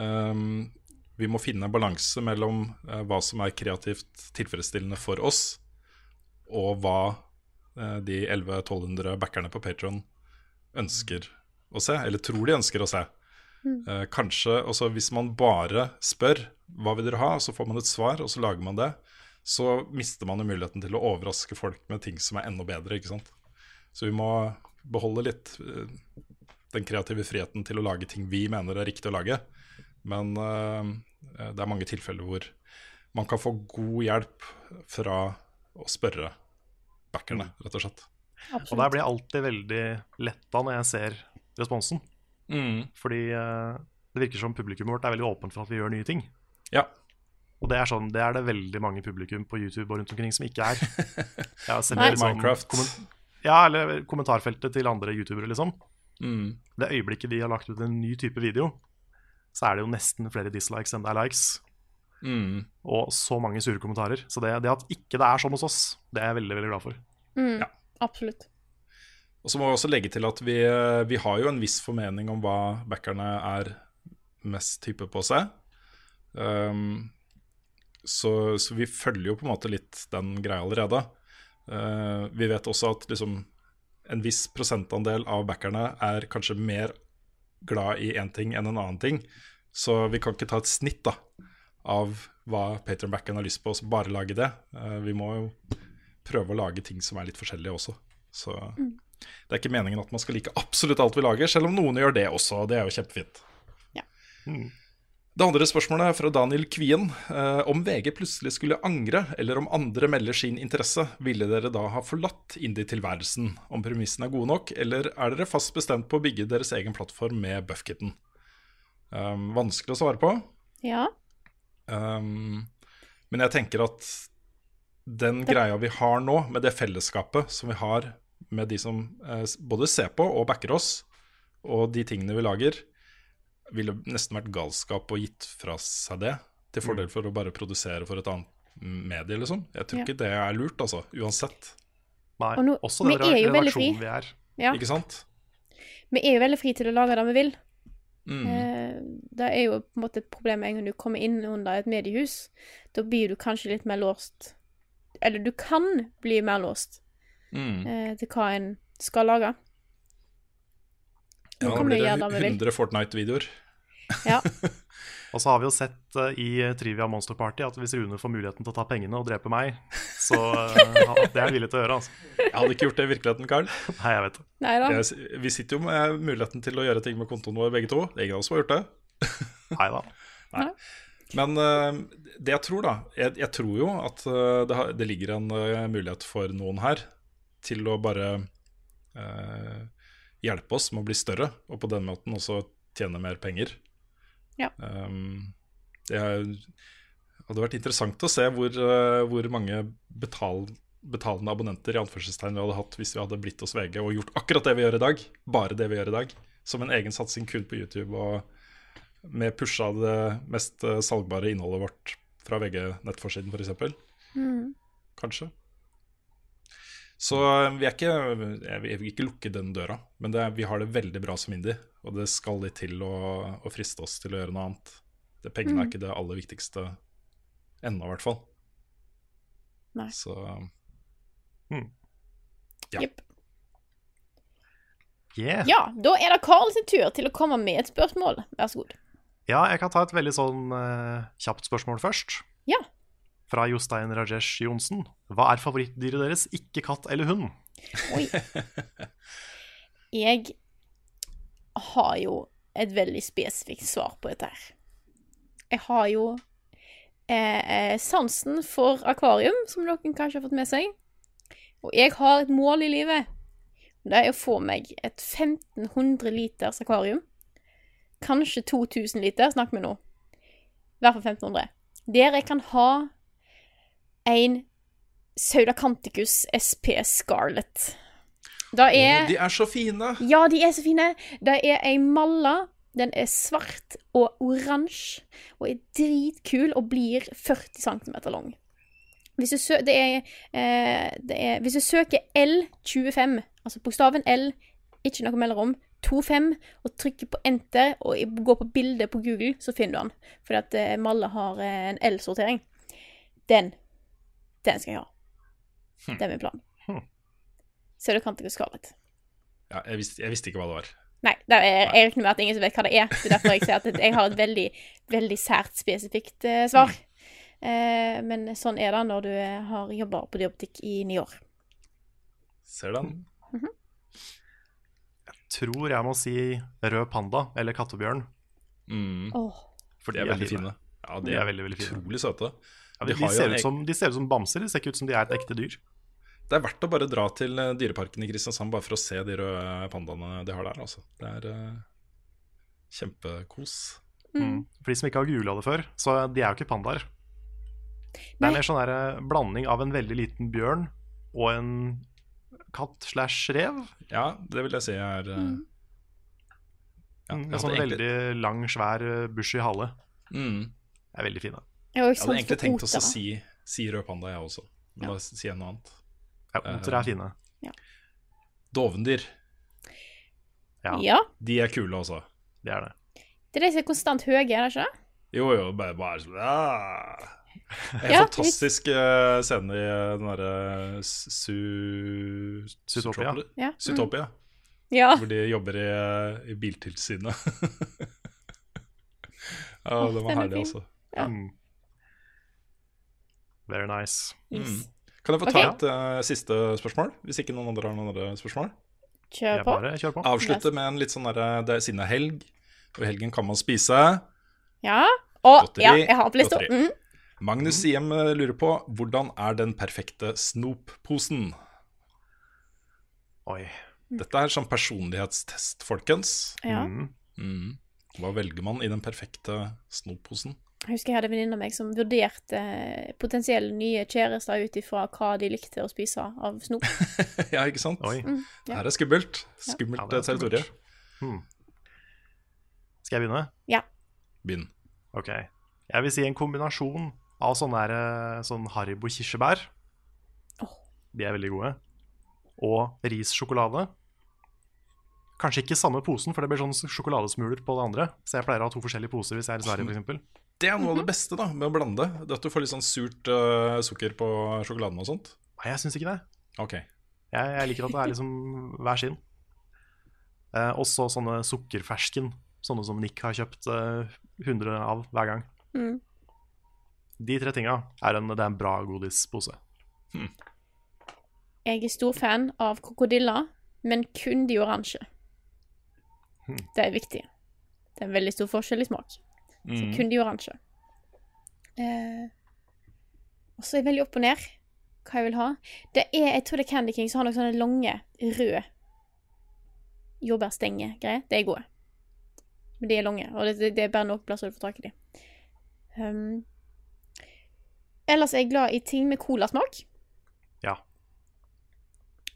Um, vi må finne en balanse mellom uh, hva som er kreativt tilfredsstillende for oss, og hva de 1100-1200 backerne på Patreon ønsker å se, eller tror de ønsker å se. Eh, kanskje, også Hvis man bare spør hva vil dere ha, så får man et svar, og så lager man det, så mister man jo muligheten til å overraske folk med ting som er enda bedre. ikke sant? Så vi må beholde litt eh, den kreative friheten til å lage ting vi mener er riktig å lage. Men eh, det er mange tilfeller hvor man kan få god hjelp fra å spørre backerne, rett og slett. Og der blir jeg alltid veldig letta når jeg ser responsen. Fordi eh, det virker som publikummet vårt er veldig åpent for at vi gjør nye ting. Ja. Og det er, sånn, det er det veldig mange publikum på YouTube og rundt omkring som ikke er. Jeg Nei. liksom Minecraft. ja, eller kommentarfeltet til andre youtubere, liksom. Mm. Det øyeblikket de har lagt ut en ny type video, så er det jo nesten flere dislikes enn det er likes. Mm. Og så mange sure kommentarer. Så det, det at ikke det er sånn hos oss, det er jeg veldig veldig glad for. Mm, Ja. Absolutt. Og så må vi også legge til at vi, vi har jo en viss formening om hva backerne er mest type på å se. Um, så, så vi følger jo på en måte litt den greia allerede. Uh, vi vet også at liksom en viss prosentandel av backerne er kanskje mer glad i én ting enn en annen ting. Så vi kan ikke ta et snitt da, av hva Patron-backeren har lyst på, og så bare lage det. Uh, vi må jo prøve å lage ting som er litt forskjellige også. Så det er ikke meningen at man skal like absolutt alt vi lager, selv om noen gjør det også. Det er jo kjempefint. Ja. Mm. Det andre spørsmålet er fra Daniel Kvien. Eh, om VG plutselig skulle angre, eller om andre melder sin interesse, ville dere da ha forlatt indie-tilværelsen? Om premissene er gode nok, eller er dere fast bestemt på å bygge deres egen plattform med Buffkitten? Um, vanskelig å svare på. Ja. Um, men jeg tenker at den greia vi har nå, med det fellesskapet som vi har med de som eh, både ser på og backer oss, og de tingene vi lager, ville nesten vært galskap å gitt fra seg det, til fordel for å bare produsere for et annet medie, liksom. Jeg tror Ja. ikke det er lurt, altså. Uansett. Nei, Og nå- også vi den er jo veldig fri. redaksjonen vi er. ja. Ikke sant? Vi er jo veldig fri til å lage det vi vil. Mm. Eh, det er jo på en måte et problem med en gang du kommer inn under et mediehus. Da blir du kanskje litt mer låst Eller du kan bli mer låst Mm. eh, til hva en skal lage. Ja, Nå da blir det gjøre det vi vil. 100 Fortnite-videoer. Ja. Og så har vi jo sett uh, i Trivia Monster Party at hvis Rune får muligheten til å ta pengene og drepe meg, så uh, det er jeg villig til å gjøre. Altså. Jeg hadde ikke gjort det i virkeligheten, Carl. Nei, jeg vet det. Jeg, vi sitter jo med muligheten til å gjøre ting med kontoen vår, begge to. Ingen av oss har gjort det. Nei da. Men uh, det jeg tror, da Jeg, jeg tror jo at eh, det, har, det ligger en eh, mulighet for noen her til å bare eh, hjelpe oss med å bli større, og på den måten også tjene mer penger. Ja. Um, Det hadde vært interessant å se hvor, eh, hvor mange betal, betalende abonnenter i anførselstegn vi hadde hatt hvis vi hadde blitt hos VG og gjort akkurat det vi gjør i dag. Bare det vi gjør i dag. Som en egen satsing kun på YouTube og med pusha det mest eh, salgbare innholdet vårt fra VG-nettforsiden, f.eks. Mm. Kanskje. Så eh, vi er ikke Jeg vil ikke lukke den døra, men det, er- vi har det veldig bra som indie. Og det skal litt til å, å friste oss til å gjøre noe annet. Det Pengene er ikke det aller viktigste ennå, i hvert fall. Nei. Så Hmm. Ja. Yep. Yeah. Ja, da er det Carl sin tur til å komme med et spørsmål. Vær så god. Ja, jeg kan ta et veldig sånn uh, kjapt spørsmål først. Ja. Fra Jostein Rajesh Johnsen. Hva er favorittdyret deres, ikke katt eller hund? Oi. Jeg har jo et veldig spesifikt svar på dette her. Jeg har jo eh, sansen for akvarium, som dere kanskje har fått med seg. Og jeg har et mål i livet. Det er å få meg et 1500 liters akvarium. Kanskje 2000 liter, snakk med nå. I hvert fall 1500. Der jeg kan ha en Saudacanticus SP Scarlet. Det er Å, De er så fine! ja, de er så fine. Det er ei malla. Den er svart og oransje og er dritkul og blir 40 cm lang. Hvis du, sø det er, eh, det er, hvis du søker L25, altså bokstaven L, ikke noe mellomrom, 25, og trykker på enter og går på bildet på Google, så finner du den. Fordi at eh, Malle har eh, en L-sortering. Den. Den skal jeg ha. Det er min plan. Så du kan ikke Scarlett. Ja, jeg, visste, jeg visste ikke hva det var. Nei, det er, jeg regner med at ingen som vet hva det er. Det er derfor jeg sier at jeg har et veldig, veldig sært, spesifikt uh, svar. Uh, men sånn er det når du eh, har jobba på dyrebutikk i ni år. Ser den? Jeg Tror jeg må si rød panda eller kattebjørn. Mm. Oh. For De er veldig fine. Ja, de er, er veldig, veldig fine. utrolig søte. Ja, De de, ser ut som, de ser ut som bamser, de ser ikke ut som de er et ekte dyr. Det er verdt å bare dra til eh, Dyreparken i Kristiansand bare for å se de røde pandaene de har der. Altså. Det er uh, kjempekos. Mm. For de som ikke har googla det før, så de er jo ikke pandaer. Det er mer sånn der, eh, blanding av en veldig liten bjørn og en katt slash rev. Ja, det vil jeg si er Mm. ja, Mm, en sånn hadde egentlig, veldig lang, svær, bushy hale. mm, De er veldig fine. Jeg jeg hadde egentlig tenkt også å si, si rød panda, jeg også. Men Ja. da sier jeg noe annet. Ja, Eh, Otere er fine. Dovendyr, Ja, Ja. de er kule også. det er det. Det er de som er konstant høye, er det ikke det? Jo, jo, bare, bare sånn ja. En Ja, fantastisk eh, scene i eh, den derre su... Zootopia. Ja. Mm. Zootopia. Ja. Hvor de jobber i, eh, i Biltilsynet. ja, oh, det var den er herlig, altså. Ja. Mm. Very nice. Yes. Kan jeg få ta okay. et uh, siste spørsmål? Hvis ikke noen andre har noen andre spørsmål? Kjør på. bare kjør på. Avslutte med en litt sånn derre Det er siden det er helg, og i helgen kan man spise. Ja. Og Godteri, ja, jeg har på lista. Mm. Magnus Siem eh, lurer på hvordan er den perfekte snopposen? Oi. Dette er sånn personlighetstest, folkens. Ja. Mm. Mm. Hva velger man i den perfekte snopposen? Jeg husker jeg hadde en venninne av meg som vurderte eh, potensielle nye kjærester ut ifra hva de likte å spise av snop. ja, ikke sant? Oi. Mm, Det her er skummelt. Skummelt er eh, territorium. Hmm. Skal jeg begynne? Ja. Begynn. Ok. Jeg vil si en kombinasjon av sånne, her, eh, sånn Haribo kirsebær. Oh. De er veldig gode. Og rissjokolade. Kanskje ikke samme posen, for det blir sånn sjokoladesmuler på det andre. Så jeg pleier å ha to forskjellige poser hvis jeg er i Sverige, f.eks. Det er noe av det beste da, med å blande. Det At du får litt sånn surt uh, sukker på sjokoladen og sånt. Nei, jeg syns ikke det. Ok. Jeg, jeg liker at det er liksom hver sin. Uh, også sånne sukkerfersken. Sånne som Nick har kjøpt uh, 100 av hver gang. Mm. De tre tinga er en, det er en bra godispose. Jeg er stor fan av krokodiller, men kun de oransje. Hmm. Det er viktig. Det er en veldig stor forskjell i smak. Så Mm. kun de oransje. Eh, og så er jeg veldig opp og ned hva jeg vil ha. Det er, jeg tror det er Candy King som har noen sånne lange, røde jordbærstenger-greier. De er gode. Men de er lange, og det, det, det er bare noen plasser du får tak i de. Um, ellers er jeg glad i ting med colasmak. Ja.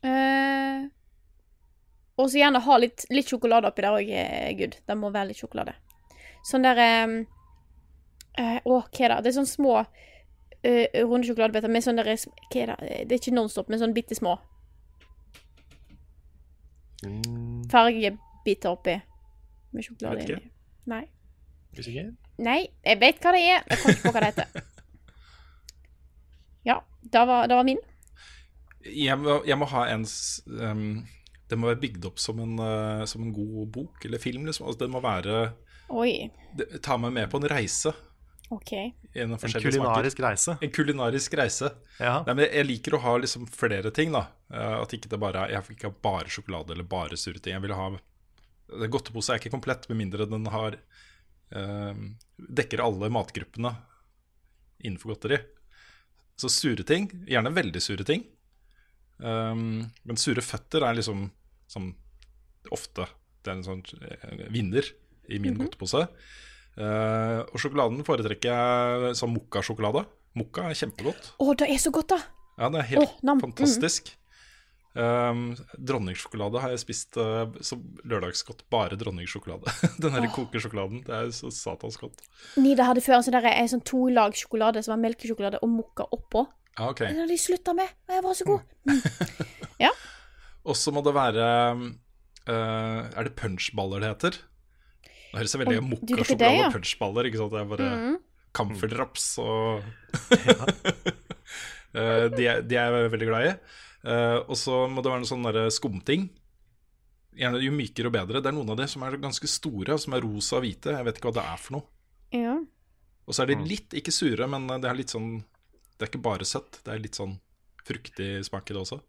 Eh, og så gjerne ha litt, litt sjokolade oppi der òg er good. Det må være litt sjokolade. Sånn der eh, Å, hva er det? Det er sånne små eh, runde sjokoladebiter med sånn der Hva er det? Det er ikke Nonstop, men sånn bitte små Mm, fargebiter oppi. Med sjokolade inni. Nei. ikke? Nei, jeg vet hva det er. Jeg kommer ikke på hva det heter. Ja, det var, var min. Jeg må, jeg må ha en um, Det må være bygd opp som en, uh, som en god bok eller film. Liksom. Altså, det må være Oi. Ta meg med på en reise. Okay. En, En smaker. kulinarisk reise. En kulinarisk reise. Ja. Nei, men jeg liker å ha liksom flere ting, da. Eh, At ikke det bare Jeg ikke ha bare sjokolade eller bare sure ting. Jeg vil ha Godtepose er ikke komplett med mindre den har eh, dekker alle matgruppene innenfor godteri. Så sure ting, gjerne veldig sure ting. Um, men sure føtter er liksom som ofte det er en sånn eh, vinner i min godtepose. Uh, og sjokoladen foretrekker jeg som mokkasjokolade. Mokka er kjempegodt. Å, det er så godt, da! Ja, det er helt oh, fantastisk. Um, dronningsjokolade har jeg spist uh, som lørdagsgodt. Bare dronningsjokolade. Den her kokesjokoladen. Det er så satans godt. Nida hadde før sånn, der, en sånn to lag sjokolade som var melkesjokolade og mokka oppå. Ja, ok. Den har de slutta med, og jeg var så god. Og så må det være uh, Er det punchballer det heter? Det høres veldig det, og punchballer. Ikke sant? Det er bare Mm. camferdrops og Eh, de, er, de er jeg veldig glad i. Eh, og så må det være noen sånne skumting. Jo mykere og bedre. Det er noen av de som er ganske store, som er rosa og hvite. Jeg vet ikke hva det er for noe. Ja. Og så er de litt, ikke sure, men det er litt sånn Det er ikke bare søtt. Det er litt sånn fruktig smak i det også.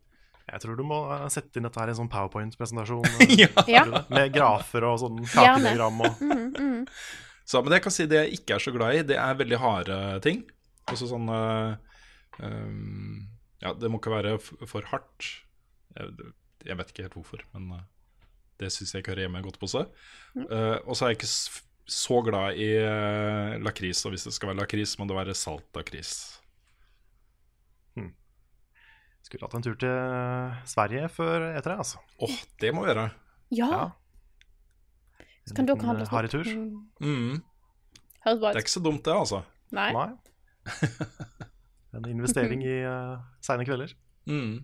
Jeg tror du må eh, sette inn dette her i en sånn powerpoint-presentasjon. ja. ja. Med grafer og sånn kakediagram og Mm, mm. Så, men det jeg kan si det jeg ikke er så glad i, det er veldig harde ting. Altså sånn eh, um, Ja, det må ikke være for hardt. Jeg, jeg vet ikke helt hvorfor, men eh, det syns jeg ikke hører hjemme i godtepose. Uh, og så er jeg ikke så glad i uh, lakris, og hvis det skal være lakris, må det være salt lakris. Skulle hatt en tur til Sverige før etter det, altså. Åh, det må vi gjøre. ja. Ja. Så kan dere handle En harrytur. Mm. Mm. Det er ikke så dumt, det, altså. Nei. Nei. En investering i uh, seine kvelder. Mm.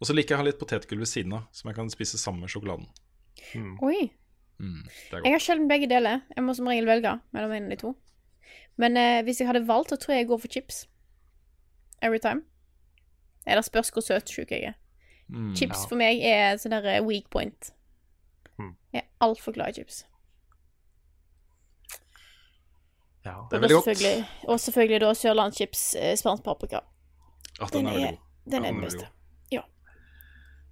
Og så liker jeg å ha litt potetgull ved siden av, som jeg kan spise sammen med sjokoladen. Oi. Mm, Jeg har sjelden begge deler. Jeg må som regel velge mellom en av de to. Men eh, hvis jeg hadde valgt, så tror jeg jeg går for chips. Every time. Eller spørs hvor søtsjuk jeg er. Mm. Chips for meg er sånn der eh, weak point. Mm. Jeg er altfor glad i chips. Ja. Det er veldig godt. selvfølgelig, og selvfølgelig da Sørlandschips eh, spansk paprika. Ja, den er. Den er den den er beste. Ja.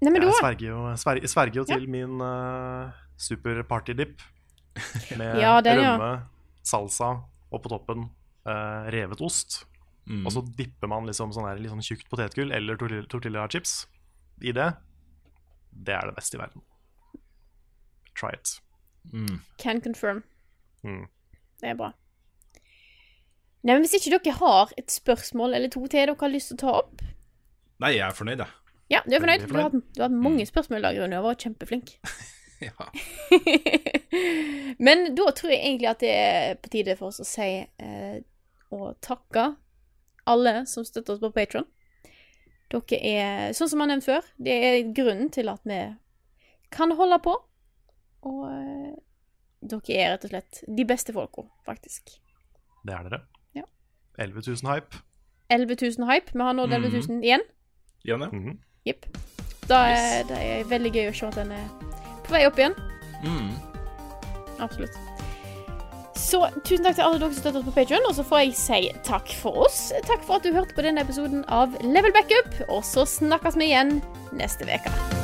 Nei, men Jeg sverger jo, sverger, sverger jo til min uh, super partydip. Med Ja, den, ja. rømme, salsa og på toppen uh, revet ost. Mm. Og så dipper man liksom sånn her, litt sånn tjukt potetgull eller tortilla, tortilla chips i det. Det er det beste i verden. Try it. Mm. Can confirm. Mm. Det er bra. Nei, men Hvis ikke dere har et spørsmål eller to til dere har lyst til å ta opp Nei, jeg er fornøyd, jeg. Ja, du er fornøyd? Du har, hatt- du har hatt mange spørsmål i dag, Rune, og vært kjempeflink. Ja. Men da tror jeg egentlig at det er på tide for oss å si eh, og takke alle som støtter oss på Patron. Dere er, sånn som jeg har nevnt før, det er grunnen til at vi kan holde på. Og eh, dere er rett og slett de beste folka, faktisk. Det er dere. Ja. 11 000 hype. 11 000 hype. Vi har nådd 11 000 igjen. Igjen, ja. Mhm. Jepp. Da er det er veldig gøy å se at den er på vei opp igjen. Mm. Absolutt. Så tusen takk til alle dere som støtter oss på Patreon, og så får jeg si takk for oss. Takk for at du hørte på denne episoden av Level Backup, og så snakkes vi igjen neste uke.